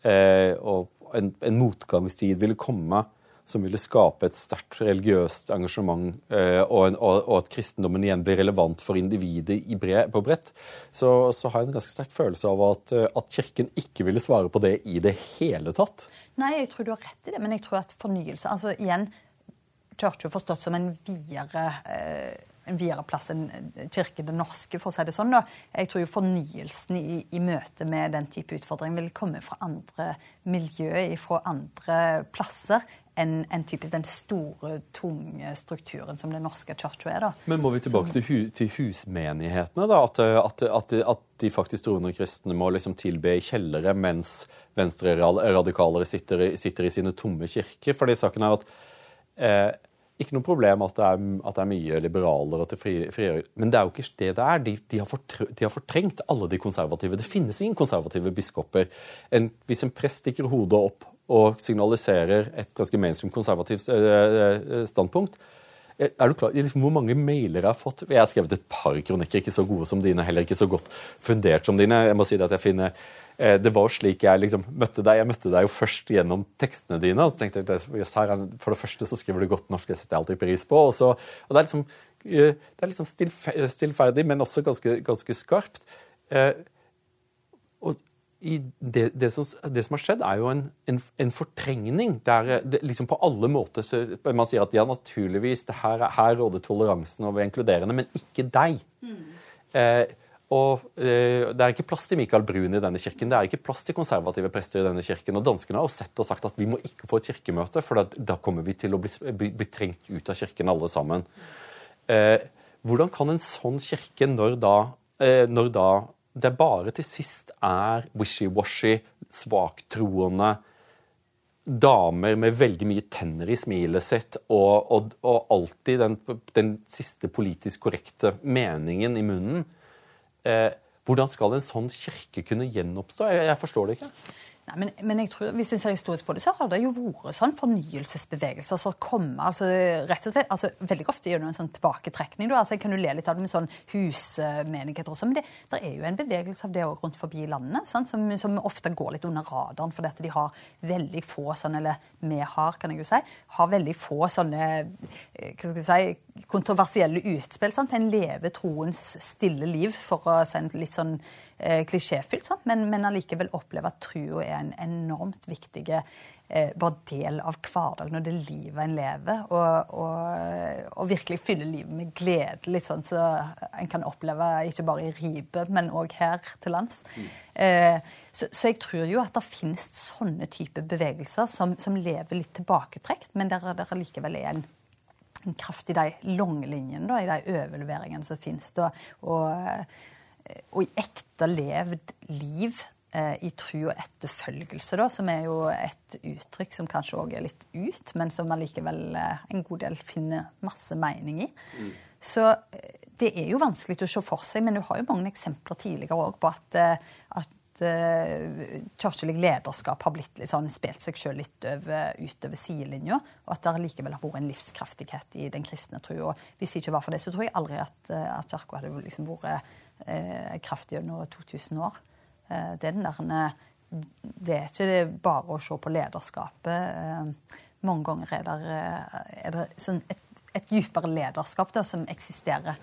eh, og en, en motgangstid ville komme som ville skape et sterkt religiøst engasjement, og, en, og, og, at kristendommen igjen blir relevant for individet bre, på bredt, så, så, har jeg en ganske sterk følelse av at, at, Kirken ikke ville svare på det i det hele tatt. Nei, jeg tror du har rett i det, men jeg tror at fornyelse altså igjen, Kirka forstått som en videre eh, en videre plass enn Kirken den norske, for å si det sånn. Da. Jeg tror jo fornyelsen i, i møte med den type utfordring vil komme fra andre miljøer, fra andre plasser, enn en typisk den store, tunge strukturen som den norske kirka er. da. Men må vi tilbake til, hu, til, husmenighetene? da, at, at, at, at, de faktisk troende kristne må liksom tilbe i kjellere, mens venstreradikale sitter, sitter i sine tomme kirker? Fordi saken er at eh, ikke noe problem at det er, at det er mye liberaler og frigjøring, men det er jo ikke det det er. De, de, har de, har fortrengt alle de konservative. Det finnes ingen konservative biskoper. En, hvis en prest stikker hodet opp og signaliserer et ganske mainstream konservativt uh, standpunkt, er du klar, liksom, Hvor mange mailer jeg har fått? Jeg har skrevet et par kronikker, ikke så gode som dine, heller ikke så godt fundert som dine. Jeg må si det at jeg finner Eh, det var slik jeg liksom møtte deg. Jeg møtte deg jo først gjennom tekstene dine. og så tenkte jeg, For det første så skriver du godt norsk, det setter jeg alltid pris på. Og, så, og Det er liksom, eh, det er liksom stillferdig, men også ganske, ganske skarpt. Eh, og det, det, som, det, som, har skjedd, er jo en, en, en fortrengning. Der det, liksom på alle måter så, Man sier at ja, naturligvis, her, her råder toleransen over inkluderende, men ikke deg. Mm. Eh, og eh, Det er ikke plass til Michael Brun i denne kirken, det er ikke plass til konservative prester i denne kirken. og Danskene har sett og sagt at vi må ikke få et kirkemøte, for da, da kommer vi til å bli, bli, bli, trengt ut av kirken alle sammen. Eh, hvordan kan en sånn kirke, når da, eh, når da det bare til sist er wishy-washy, svaktroende damer med veldig mye tenner i smilet sitt og, og, og alltid den, den siste politisk korrekte meningen i munnen Eh, hvordan skal en sånn kirke kunne gjenoppstå? Jeg, jeg forstår det ikke. Nei, men, men, jeg tror, hvis en ser historisk på det, så har det jo vært sånn fornyelsesbevegelser som kommer altså, rett og slett, altså, Veldig ofte det en sånn tilbaketrekning. Da. Altså, jeg kan jo le litt av det med sånn husmenigheter også, men det, det er jo en bevegelse av det også rundt forbi landet, som, som, ofte går litt under radaren fordi at de har veldig få sånne, eller vi har, kan jeg jo si, har veldig få sånne eh, hva skal jeg si, kontroversielle utspill. Sant? En lever troens stille liv, for å si litt sånn eh, klisjéfylt, sant? men, men allikevel oppleve at trua er en enormt viktig eh, bare del av hverdagen og det livet en lever. Og, og, og, virkelig fylle livet med glede, litt sånn så en kan oppleve ikke bare i Ribe, men òg her til lands. Mm. Eh, så, så, jeg tror jo at det finnes sånne typer bevegelser som, som lever litt tilbaketrekt, men der det likevel er en en kraft i de lange linjene, i de overleveringene som finnes. Da, og, og i ekte levd liv eh, i tru og etterfølgelse, da, som er jo et uttrykk som kanskje òg er litt ut, men som allikevel eh, en god del finner masse mening i. Mm. Så eh, det er jo vanskelig å se for seg, men du har jo mange eksempler tidligere òg på at, eh, at kirkelig lederskap har blitt litt sånn, spilt seg sjøl litt over, utover sidelinja, og at det likevel har vært en livskraftighet i den kristne trua. Hvis det ikke var for det, så tror jeg aldri at, at kirka hadde liksom vært uh, kraftig gjennom 2000 år. Uh, det er der Det er ikke bare å se på lederskapet. mange ganger er det, er det sånn et, et dypere lederskap da, som eksisterer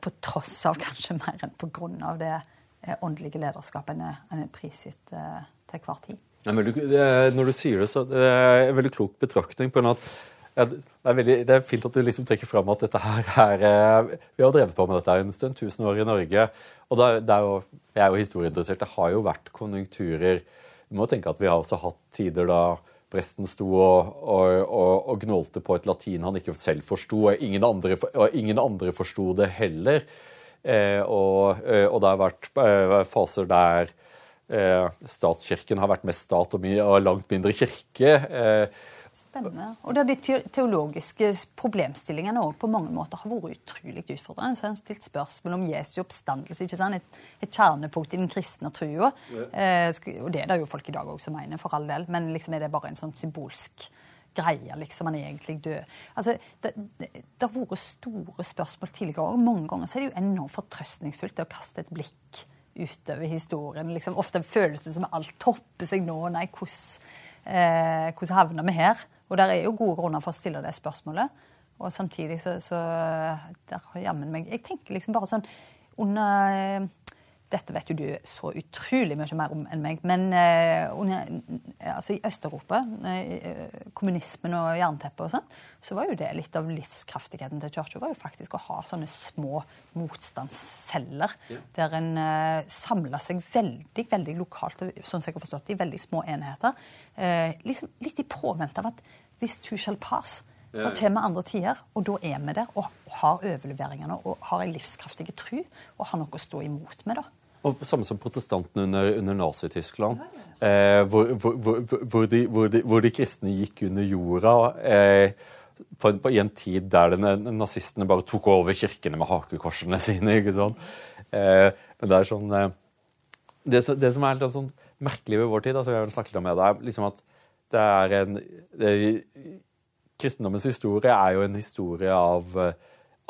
på tross av kanskje mer enn på grunn av det Eh, åndelige lederskapet enn er prisgitt eh, til hver tid. Ja, når du sier det, så det er en veldig klok betraktning. på en at ja, det, er veldig, det, er fint at du liksom trekker fram at dette her er eh, Vi har drevet på med dette en stund, tusen år i Norge. og det er, det er jo, Jeg er jo historieinteressert. Det har jo vært konjunkturer. Du må tenke at vi har også hatt tider da presten sto og, og, og, og gnålte på et latin han ikke selv forsto, og ingen andre, ingen andre forsto det heller. Eh, og, eh, det har vært eh, faser der statskirken har vært mest stat og, langt mindre kirke. Stemmer. Og det er de teologiske problemstillingene også på mange måter har vært utrolig utfordrende. Så har en stilt spørsmål om Jesu oppstandelse. ikke sant? Et, et kjernepunkt i den kristne trua. Ja. Eh, og det er det jo folk i dag òg som mener, for all del. Men liksom er det bare en sånn symbolsk greie, liksom. Han er egentlig død. Altså, det, det, det har vært store spørsmål tidligere, og mange ganger så er det jo enormt fortrøstningsfullt det å kaste et blikk utover historien. Liksom, ofte en følelse som alt topper seg nå. Nei, hvordan, eh, hvordan havner vi her? Og der er jo gode grunner for å stille det spørsmålet. Og samtidig så, så der, jammen meg, Jeg tenker liksom bare sånn under eh, dette vet jo du så utrolig mye mer om enn meg. Men eh, altså i Øst-Europa, eh, kommunismen og jernteppet og sånn, så var jo det litt av livskraftigheten til kirka. var jo faktisk å ha sånne små motstandsceller ja. der en uh, samla seg veldig veldig lokalt, sånn som jeg har forstått i veldig små enheter. Eh, liksom Litt i påvente av at hvis du shall pass, da kommer andre tider, og da er vi der og har overleveringene og har en livskraftig tru og har noe å stå imot med. da. Og Samme som protestantene under, under Nazi-Tyskland, eh, hvor, hvor, hvor, hvor, de, kristne gikk under jorda. Eh, på en, på, I en tid der den, nazistene bare tok over kirkene med hakekorsene sine. ikke sånn? Eh, men det er sånn eh, det, det, som er litt sånn merkelig ved vår tid, altså jeg har snakket om det, er liksom at det er en det, Kristendommens historie er jo en historie av, eh,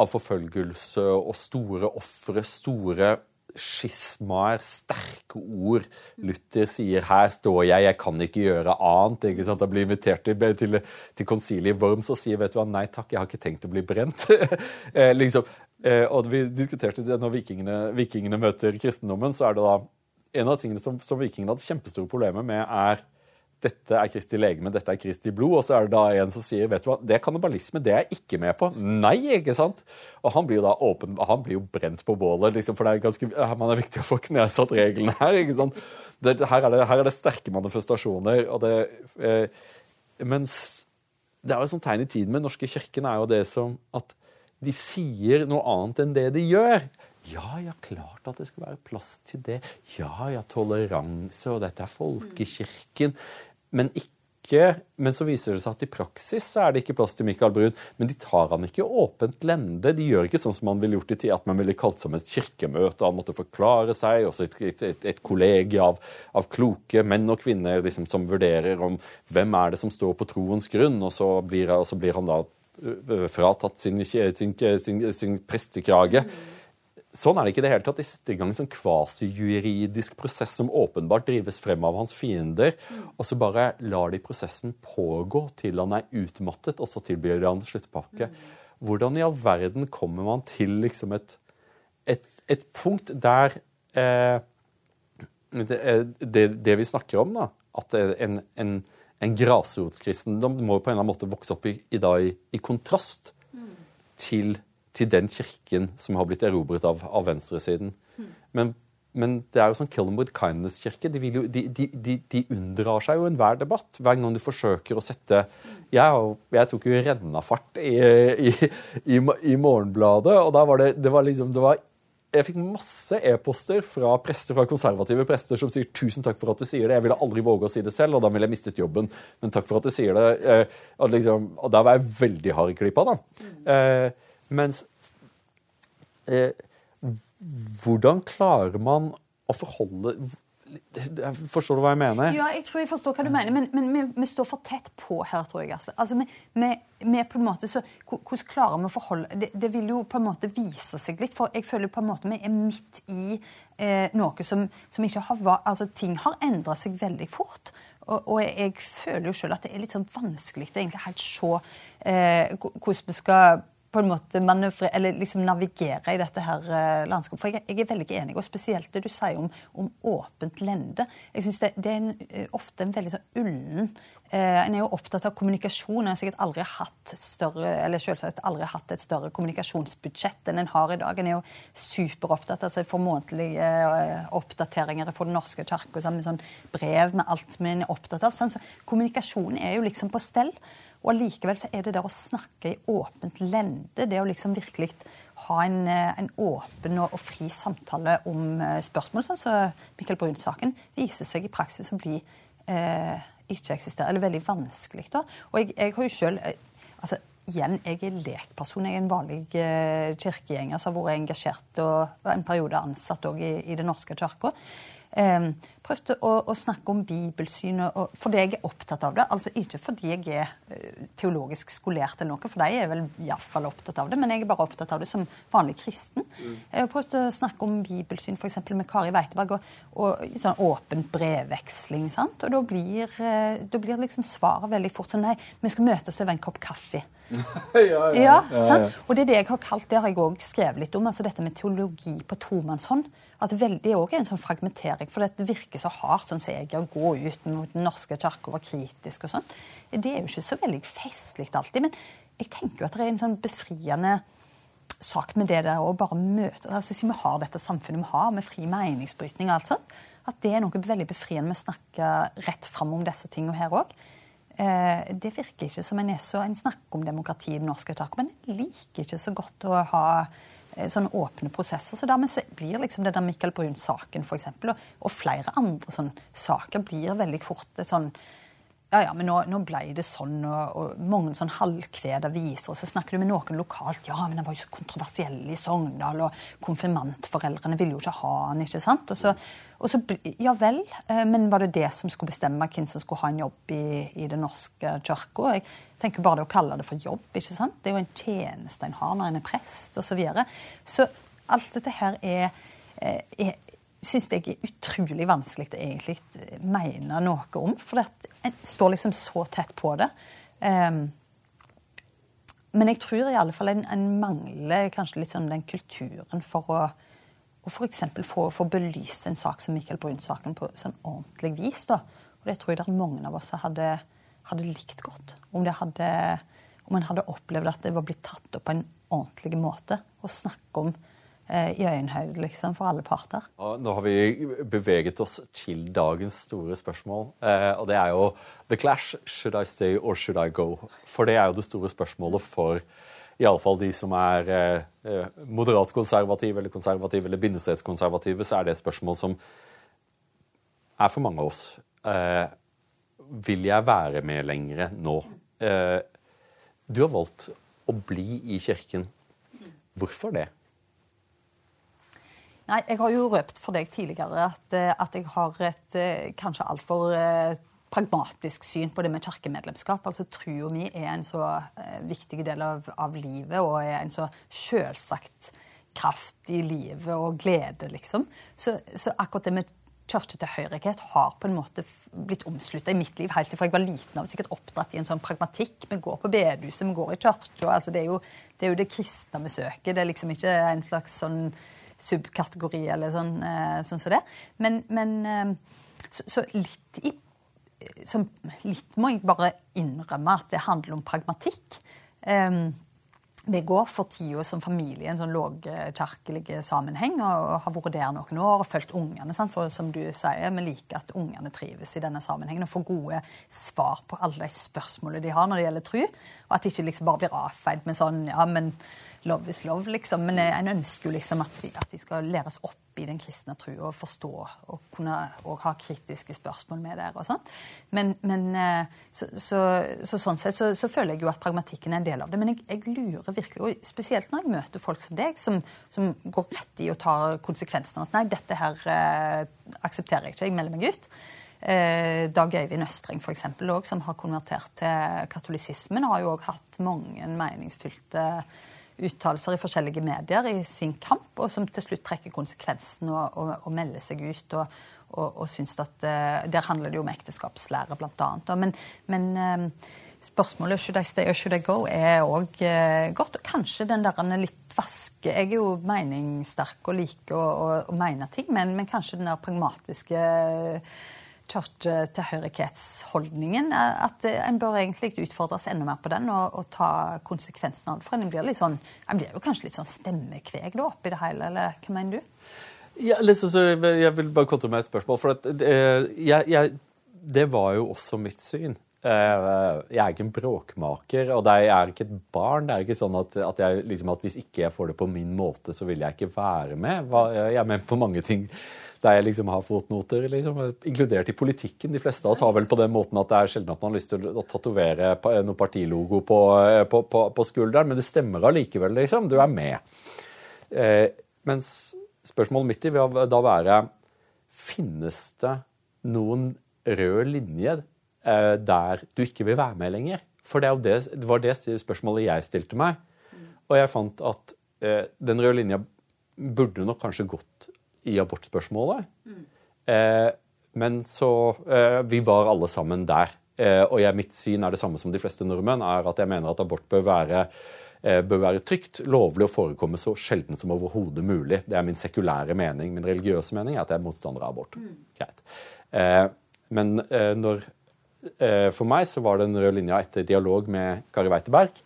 av forfølgelse og store ofre, store skismaer, sterke ord. Luther sier 'her står jeg, jeg kan ikke gjøre annet'. ikke sant? Han blir invitert til, til, til konsiliet i Worms og sier 'vet du hva, nei takk, jeg har ikke tenkt å bli brent'. eh, liksom. eh, og vi diskuterte det når vikingene, vikingene, møter kristendommen, så er det da en av tingene som, som vikingene hadde kjempestore problemer med, er dette er Kristi legeme, dette er Kristi blod. Og så er det da en som sier vet du hva, det er kannibalisme, det er jeg ikke med på. Nei, ikke sant? Og han blir jo da åpen, han blir jo brent på bålet, liksom, for det er ganske, man er viktig å få knesatt reglene her. ikke sant? Det, her, er det, her, er det, sterke manifestasjoner. og det, eh, Mens det er jo et sånt tegn i tiden med Den norske kirken er jo det som at de sier noe annet enn det de gjør. Ja, ja, klart at det skal være plass til det. Ja, ja, toleranse, og dette er folkekirken men ikke men så viser det seg at i praksis så er det ikke plass til Michael Brun. Men de tar han ikke åpent lende. De gjør ikke sånn som man ville gjort i tid, at man ville kalt som et kirkemøte, og han måtte forklare seg. Også et, et, et, et kollegie av, av, kloke menn og kvinner liksom, som vurderer om hvem er det som står på troens grunn, og så blir, og så blir han da fratatt sin, sin, sin, sin prestekrage. Mm. Sånn er det ikke i det hele tatt. De setter i gang en sånn kvasijuridisk prosess som åpenbart drives frem av hans fiender, og så bare lar de prosessen pågå til han er utmattet, og så tilbyr de han sluttpakke. Hvordan i all verden kommer man til liksom et, et, et punkt der eh, det, eh, det, vi snakker om, da, at en, en, en grasrotskristendom må på en eller annen måte vokse opp i, i, dag, i, i kontrast til til den kirken som har blitt erobret av, av venstresiden. Men, men, det er jo sånn kill with kindness-kirke. De, de, de, de, unndrar seg jo enhver debatt hver gang du forsøker å sette Jeg, jeg tok jo rennafart i, i, i, i Morgenbladet, og da var det, det var liksom det var jeg fikk masse e-poster fra prester, fra konservative prester som sier 'tusen takk for at du sier det'. Jeg ville aldri våge å si det selv, og da ville jeg mistet jobben. Men takk for at du sier det. Eh, og, liksom, og da var jeg veldig hard i klypa, da. Mm. Mens eh, Hvordan klarer man å forholde Forstår du hva jeg mener? Ja, jeg tror jeg forstår hva du mener, men, men vi, vi, står for tett på her, tror jeg. Altså, altså vi, vi, vi, på en måte, så, Hvordan klarer vi å forholde det, det, vil jo på en måte vise seg litt, for jeg føler på en måte vi er midt i eh, noe som, som, ikke har altså Ting har endra seg veldig fort. Og, og, jeg føler jo selv at det er litt sånn vanskelig å egentlig helt se eh, hvordan vi skal på en måte eller liksom navigere i dette her uh, landskapet. For jeg, jeg, er veldig enig, og spesielt det du sier om, om åpent lende. Jeg synes det, det, er en, uh, ofte en veldig sånn ullen eh, En er jo opptatt av kommunikasjon. En har sikkert aldri hatt større, eller aldri hatt et større kommunikasjonsbudsjett enn en har i dag. En er jo superopptatt. altså Jeg får månedlige oppdateringer. for Den norske kirka med sånn brev med alt vi er opptatt av. Sånn. Så kommunikasjon er jo liksom på stell. Og allikevel så er det der å snakke i åpent lende, det å liksom virkelig ha en, eh, en åpen og, og, fri samtale om uh, spørsmål, sånn som så Mikkel Bruns-saken, viser seg i praksis å bli eh, ikke-eksisterende, eller veldig vanskelig. da. Og jeg, jeg har jo selv, altså, Igjen, jeg er lekperson. Jeg er en vanlig eh, kirkegjenger som har vært engasjert og en periode ansatt i, i Den norske kirka. Um, prøvde å, å, snakke om bibelsyn og, fordi jeg er opptatt av det. Altså Ikke fordi jeg er uh, teologisk skolert eller noe, for de er vel iallfall opptatt av det, men jeg er bare opptatt av det som vanlig kristen. Mm. Jeg prøvde å snakke om bibelsyn f.eks. med Kari Weiteberg og, og i sånn åpen brevveksling. sant? Og da blir, uh, da blir liksom svaret veldig fort sånn Nei, vi skal møtes over en kopp kaffe. ja, ja, ja, ja, Og det er det jeg har kalt, det har jeg òg skrevet litt om, altså dette med teologi på tomannshånd at det òg er en sånn fragmentering. For det virker så hardt sånn som jeg å gå ut mot Den norske kirke og være kritisk og sånn. Det er jo ikke så veldig festlig alltid. Men jeg tenker jo at det er en sånn befriende sak med det der å bare møte altså Siden vi har dette samfunnet vi har, med fri meningsbrytning og alt sånt, at det er noe veldig befriende med å snakke rett fram om disse tingene her òg. Eh, det virker ikke som en er så En snakker om demokrati i Den norske kirke, men jeg liker ikke så godt å ha sånne åpne prosesser. Så dermed blir liksom det der Michael Brun-saken eksempel, og, og, flere andre sånne saker blir veldig fort sånn ja, ja, men nå, nå ble det sånn, og, og mange sånn halvkved viser, og så snakker du med noen lokalt. Ja, men han var jo så kontroversiell i Sogndal, og konfirmantforeldrene ville jo ikke ha han, ikke sant? Og så, og så, ja vel, eh, men var det det som skulle bestemme hvem som skulle ha en jobb i, i Den norske kirka? Jeg tenker bare det å kalle det for jobb, ikke sant? Det er jo en tjeneste en har når en er prest, osv. Så, videre. så alt dette her er, eh, er syns jeg er utrolig vanskelig å egentlig mene noe om. For en står liksom så tett på det. Um, men jeg tror i alle fall en, en mangler kanskje litt sånn den kulturen for å, å f.eks. Få, få belyst en sak som Michael Brun-saken på sånn ordentlig vis. da. Og det tror jeg er mange av oss hadde, hadde likt godt. Om, hadde, en hadde opplevd at det var blitt tatt opp på en ordentlig måte. Og snakke om Eh, i øyenhøyde liksom, for alle parter. Og nå har vi beveget oss til dagens store spørsmål. Eh, og det er jo The Clash. Should I stay or should I go? For det er jo det store spørsmålet for iallfall de som er eh, eh, moderat konservative eller konservative eller bindestredskonservative, så er det et spørsmål som er for mange av oss. Eh, vil jeg være med lenger nå? Eh, du har valgt å bli i kirken. Hvorfor det? Nei, Jeg har jo røpt for deg tidligere at, eh, at jeg har et eh, kanskje altfor pragmatisk syn på det med kirkemedlemskap. Altså Trua mi er en så viktig del av, av, livet og er en så selvsagt kraft i livet og glede, liksom. Så, så akkurat det med kirketilhørighet har på en måte blitt omslutta i mitt liv helt fra jeg var liten av. Sikkert oppdratt i en sånn pragmatikk. Vi går på bedehuset, vi går i kirka. Altså det, det, er jo det kristne vi søker. Det er liksom ikke en slags sånn subkategori eller sånn, eh, sånn som det. Men, men eh, så, så, litt i så Litt må jeg bare innrømme at det handler om pragmatikk. Um, vi går for tida som familie i en sånn lavkirkelig sammenheng og har vært der noen år og fulgt ungene. Sant? For som du sier, vi liker at ungene trives i denne sammenhengen og får gode svar på alle de spørsmålene de har når det gjelder tro. Og at de ikke liksom bare blir avfeid med sånn ja, men love is love, liksom. Men en ønsker jo liksom at de, at de, skal læres opp i den kristne tro og forstå og kunne og ha kritiske spørsmål med der. og sånt. Men, men eh, så, så, så, sånn sett så, så, føler jeg jo at pragmatikken er en del av det. Men jeg, jeg lurer virkelig, og spesielt når jeg møter folk som deg, som, som går rett i å ta konsekvensene. At nei, dette her eh, aksepterer jeg ikke, jeg melder meg ut. Eh, Dag Øyvind Østreng, for eksempel, som har konvertert til katolisismen, har jo òg hatt mange meningsfylte uttalelser i forskjellige medier i sin kamp, og som til slutt trekker konsekvensen og, og, og melder seg ut. og, og, synes at uh, Der handler det jo om ekteskapslære, annet. Men, men uh, spørsmålet 'should I stay or should I go' er òg uh, godt. Og kanskje den der litt vaske Jeg er jo meningssterk og liker å mene ting, men, men, kanskje den der pragmatiske kirketilhørighetsholdningen. At en bør egentlig utfordres enda mer på den og, og ta konsekvensen av det. For en blir, sånn, en blir, jo kanskje litt sånn stemmekveg da, oppi det hele, eller hva mener du? Ja, liksom, jeg vil bare kontre med et spørsmål. For at, jeg, jeg, det var jo også mitt syn. Eh, jeg er ikke en bråkmaker, og jeg er ikke et barn. Det er ikke sånn at, at, jeg, liksom, at hvis ikke jeg får det på min måte, så vil jeg ikke være med. Jeg er med på mange ting der jeg liksom har fotnoter, liksom, inkludert i politikken. De fleste av oss har vel på den måten at det er sjelden at man har lyst til å tatovere noen partilogo på, på, på, på, skulderen, men det stemmer allikevel, liksom. Du er med. Eh, mens spørsmålet mitt vil da være Finnes det noen rød linje eh, der du ikke vil være med lenger? For det, det, det, var det spørsmålet jeg stilte meg. Og jeg fant at eh, den røde linja burde nok kanskje gått i abortspørsmålet. Mm. Men så eh, Vi var alle sammen der. Eh, og jeg, mitt syn er det samme som de fleste nordmenn, er at jeg mener at abort bør være, bør være trygt, lovlig og forekomme så sjelden som overhodet mulig. Det er min sekulære mening. Min religiøse mening er at jeg er motstander av abort. Mm. Greit. Men når For meg så var den røde linja etter dialog med Kari Weiteberg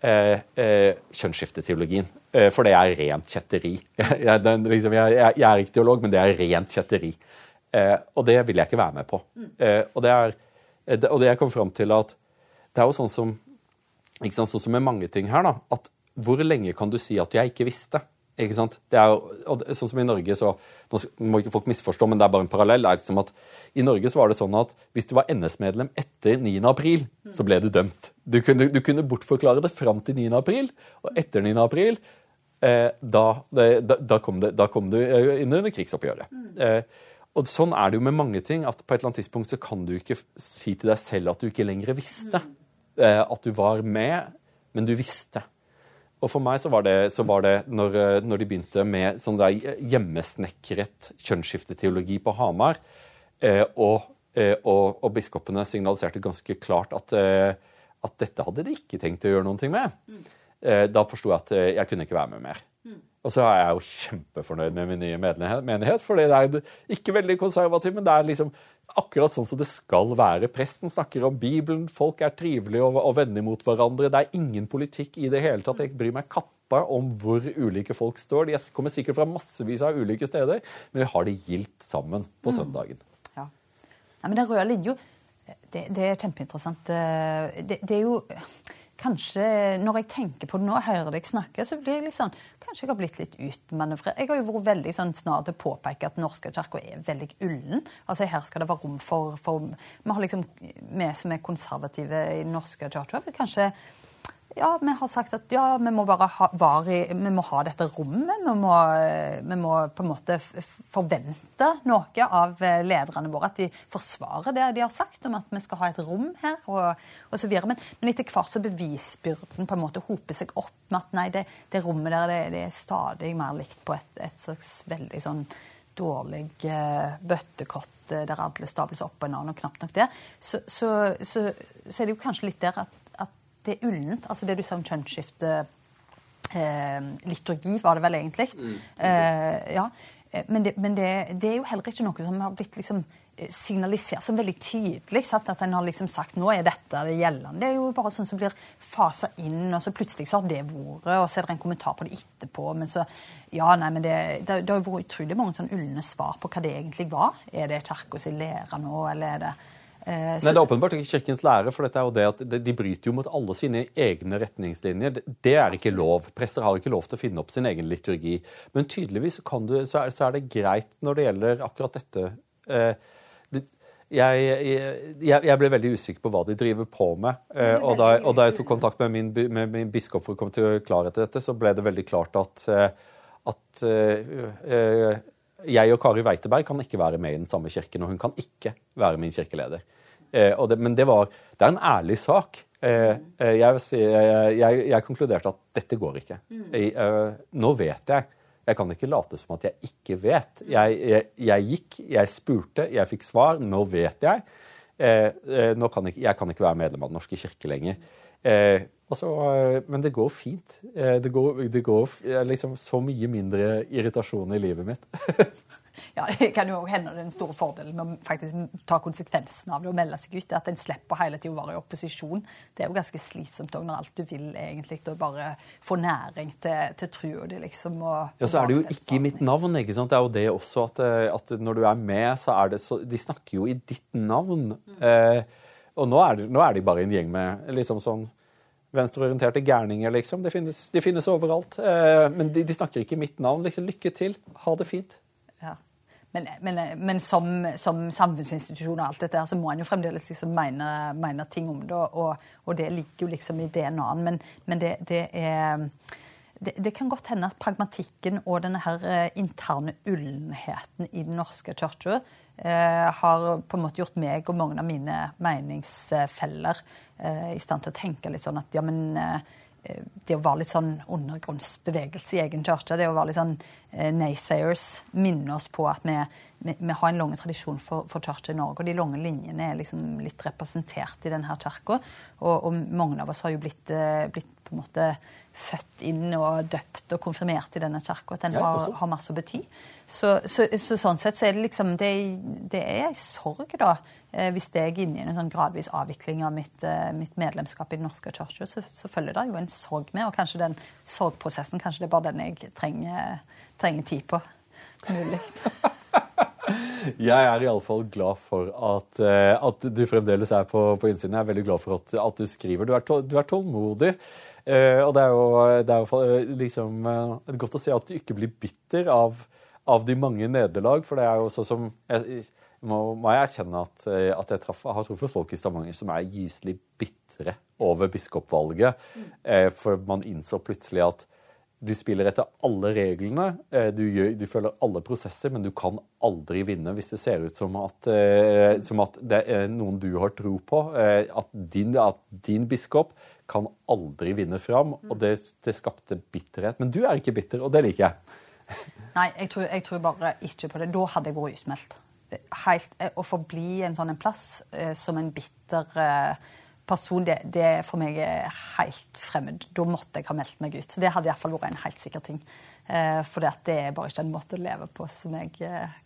kjønnsskifteteologien. Eh, for det er rent kjetteri. Jeg, den, liksom, jeg, jeg, er ikke teolog, men det er rent kjetteri. Eh, og det vil jeg ikke være med på. Mm. Eh, og, det er, eh, det, og det jeg kom fram til at Det er jo sånn som, sant, sånn som med mange ting her, da, at hvor lenge kan du si at jeg ikke visste? Ikke sant? Det er jo, sånn som i Norge, så Nå må ikke folk misforstå, men det er bare en parallell. er liksom at I Norge så var det sånn at hvis du var NS-medlem etter 9. april, så ble du dømt. Du kunne, du kunne bortforklare det fram til 9. april, og etter 9. april eh, da, da, da, kom det, da, kom du eh, inn under krigsoppgjøret. Mm. Eh, og Sånn er det jo med mange ting. at På et eller annet tidspunkt så kan du ikke si til deg selv at du ikke lenger visste. Mm. Eh, at du var med, men du visste. Og for meg så var det, så var det når, eh, når, de begynte med sånn der hjemmesnekret kjønnsskifteteologi på Hamar, eh, og, eh, og, og, biskopene signaliserte ganske klart at, eh, at, dette hadde de ikke tenkt å gjøre noe med, mm. eh, da forsto jeg at eh, jeg kunne ikke være med mer. Og så er jeg jo kjempefornøyd med min nye menighet, for det er ikke veldig konservativ, men det er liksom akkurat sånn som det skal være. Presten snakker om Bibelen, folk er trivelige og, og venner mot hverandre. Det er ingen politikk i det hele tatt. Jeg bryr meg katta om hvor ulike folk står. De kommer sikkert fra massevis av ulike steder, men vi har det gildt sammen på mm. søndagen. Ja. Nei, men den røde linja, det, det, er kjempeinteressant. Det, det er jo kanskje Når jeg tenker på det nå, hører deg snakke, så blir jeg litt sånn Kanskje jeg har blitt litt utmanøvrert. Jeg har jo vært veldig sånn snar til å påpeke at norske kirka er veldig ullen. Altså Her skal det være rom for, for Vi har liksom, vi som er konservative i Den norske vil kanskje ja, vi har sagt at ja, vi må bare ha, i, vi må ha dette rommet. Vi må, vi må, på en måte forvente noe av eh, lederne våre. At de forsvarer det de har sagt om at vi skal ha et rom her. og, og så videre. Men, men etter hvert så bevisbyrden på en måte hoper seg opp med at nei, det, det rommet der det, det, er stadig mer likt på et, et slags veldig sånn dårlig uh, bøttekott der alle stables opp på en annen, og knapt nok det. Så, så, så, så er det jo kanskje litt der at det er ullent. Altså det du sa om kjønnsskifte eh, Liturgi var det vel egentlig. Mm. Eh, ja. Eh, men, det, men det, det, er jo heller ikke noe som har blitt liksom eh, signalisert som veldig tydelig. Sant? At en har liksom sagt nå er dette det gjeldende. Det er jo bare sånn som blir fasa inn, og så plutselig så har det vært, og så er det en kommentar på det etterpå. Men så ja, nei, men det, det, det har vært utrolig mange sånn ulne svar på hva det egentlig var. Er det kirka sin lære nå, eller er det Nei, Det er åpenbart ikke Kirkens lære, for dette er jo det at de bryter jo mot alle sine egne retningslinjer. Det er ikke lov. Prester har ikke lov til å finne opp sin egen liturgi. Men tydeligvis du, så, er, så, er, det greit når det gjelder akkurat dette. Eh, jeg, jeg, jeg, ble veldig usikker på hva de driver på med. Eh, og, da, og, da, jeg tok kontakt med min, med min, biskop for å komme til klarhet i dette, så ble det veldig klart at, at jeg og Kari Weiteberg kan ikke være med i den samme kirken, og hun kan ikke være min kirkeleder. Eh, det, men det, var, det er en ærlig sak. Eh, eh jeg, jeg, jeg, konkluderte at dette går ikke. Jeg, Eh, nå vet jeg. Jeg kan ikke late som at jeg ikke vet. Jeg, gikk, jeg spurte, jeg fikk svar. Nå vet jeg. Eh, eh, nå kan jeg, jeg, kan ikke være medlem av Den norske kirke lenger. Altså, men det går fint. Det går, det går liksom så mye mindre irritasjon i livet mitt. ja, Det kan jo hende den store fordelen med å faktisk ta konsekvensen av det og melde seg ut, er at en slipper hele tiden å være i opposisjon. Det er jo ganske slitsomt når alt du vil egentlig å bare få næring til, til trua di, liksom. Og, ja, så er det jo ikke i mitt navn. ikke sant? Det er jo det også at, at når du er med, så er det så De snakker jo i ditt navn. Mm. Eh, og nå er, nå er de bare en gjeng med liksom sånn venstreorienterte gærninger, liksom. De finnes, de finnes overalt. Eh, men de, de, snakker ikke mitt navn. Liksom, lykke til. Ha det fint. Ja. Men, men, men som, som, samfunnsinstitusjon og alt dette, så må en jo fremdeles liksom mene, mene, ting om det. Og, og, det ligger jo liksom i DNA-en. Men, men det, det, er det, det, kan godt hende at pragmatikken og denne her eh, interne ullenheten i Den norske kirka har på en måte gjort meg og mange av mine meningsfeller eh, i stand til å tenke litt sånn at ja, men eh, det å være litt sånn undergrunnsbevegelse i egen kirke, det å være litt sånn eh, naysayers, minne oss på at vi, vi, vi har en lang tradisjon for, for kirke i Norge. Og de lange linjene er liksom litt representert i denne kirka. Og, og, mange av oss har jo blitt, eh, blitt på en måte født inn og døpt og konfirmert i denne kirka. At den ja, har, har, masse å bety. Så, så, så, sånn sett så er det liksom Det, det er ei sorg, da. Eh, hvis jeg er inne i en sånn gradvis avvikling av mitt, eh, mitt medlemskap i Den norske kirke, så, så, følger det jo en sorg med. Og kanskje den sorgprosessen kanskje det er bare den jeg trenger, trenger tid på. Mulig. Jeg er iallfall glad for at, eh, at, du fremdeles er på, på innsiden. Jeg er veldig glad for at, at du skriver. Du er, tål, du er tålmodig. Eh, og det er jo, det er jo eh, liksom, eh, godt å se at du ikke blir bitter av, av de mange nederlag. For det er jo sånn som jeg, må, må, jeg erkjenne at, at jeg, traff, har truffet folk i Stavanger som er gyselig bitre over biskopvalget. Mm. for man innså plutselig at du spiller etter alle reglene, du, gjør, du, følger alle prosesser, men du kan aldri vinne hvis det ser ut som at, som at det er noen du har tro på. At din, at din biskop kan aldri vinne fram. Og det, det, skapte bitterhet. Men du er ikke bitter, og det liker jeg. Nei, jeg tror, jeg tror, bare ikke på det. Da hadde jeg vært utmeldt. Helt, eh, å forbli en sånn en plass eh, som en bitter eh, person, det, det, for meg er helt fremmed. Da måtte jeg ha meldt meg ut. Så det hadde iallfall vært en helt sikker ting. For det er bare ikke en måte å leve på som jeg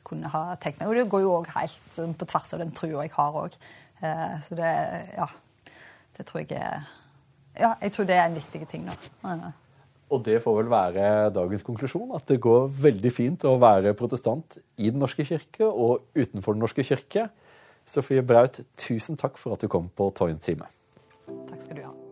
kunne ha tenkt meg. Og det går jo òg helt sånn, på tvers av den trua jeg har òg. Så det, ja, det tror jeg er ja, jeg tror det er en viktig ting nå. Og det får vel være dagens konklusjon, at det går veldig fint å være protestant i Den norske kirke og utenfor Den norske kirke. Sofie Braut, tusen takk for at du kom på Toyens time. Takk skal du ha.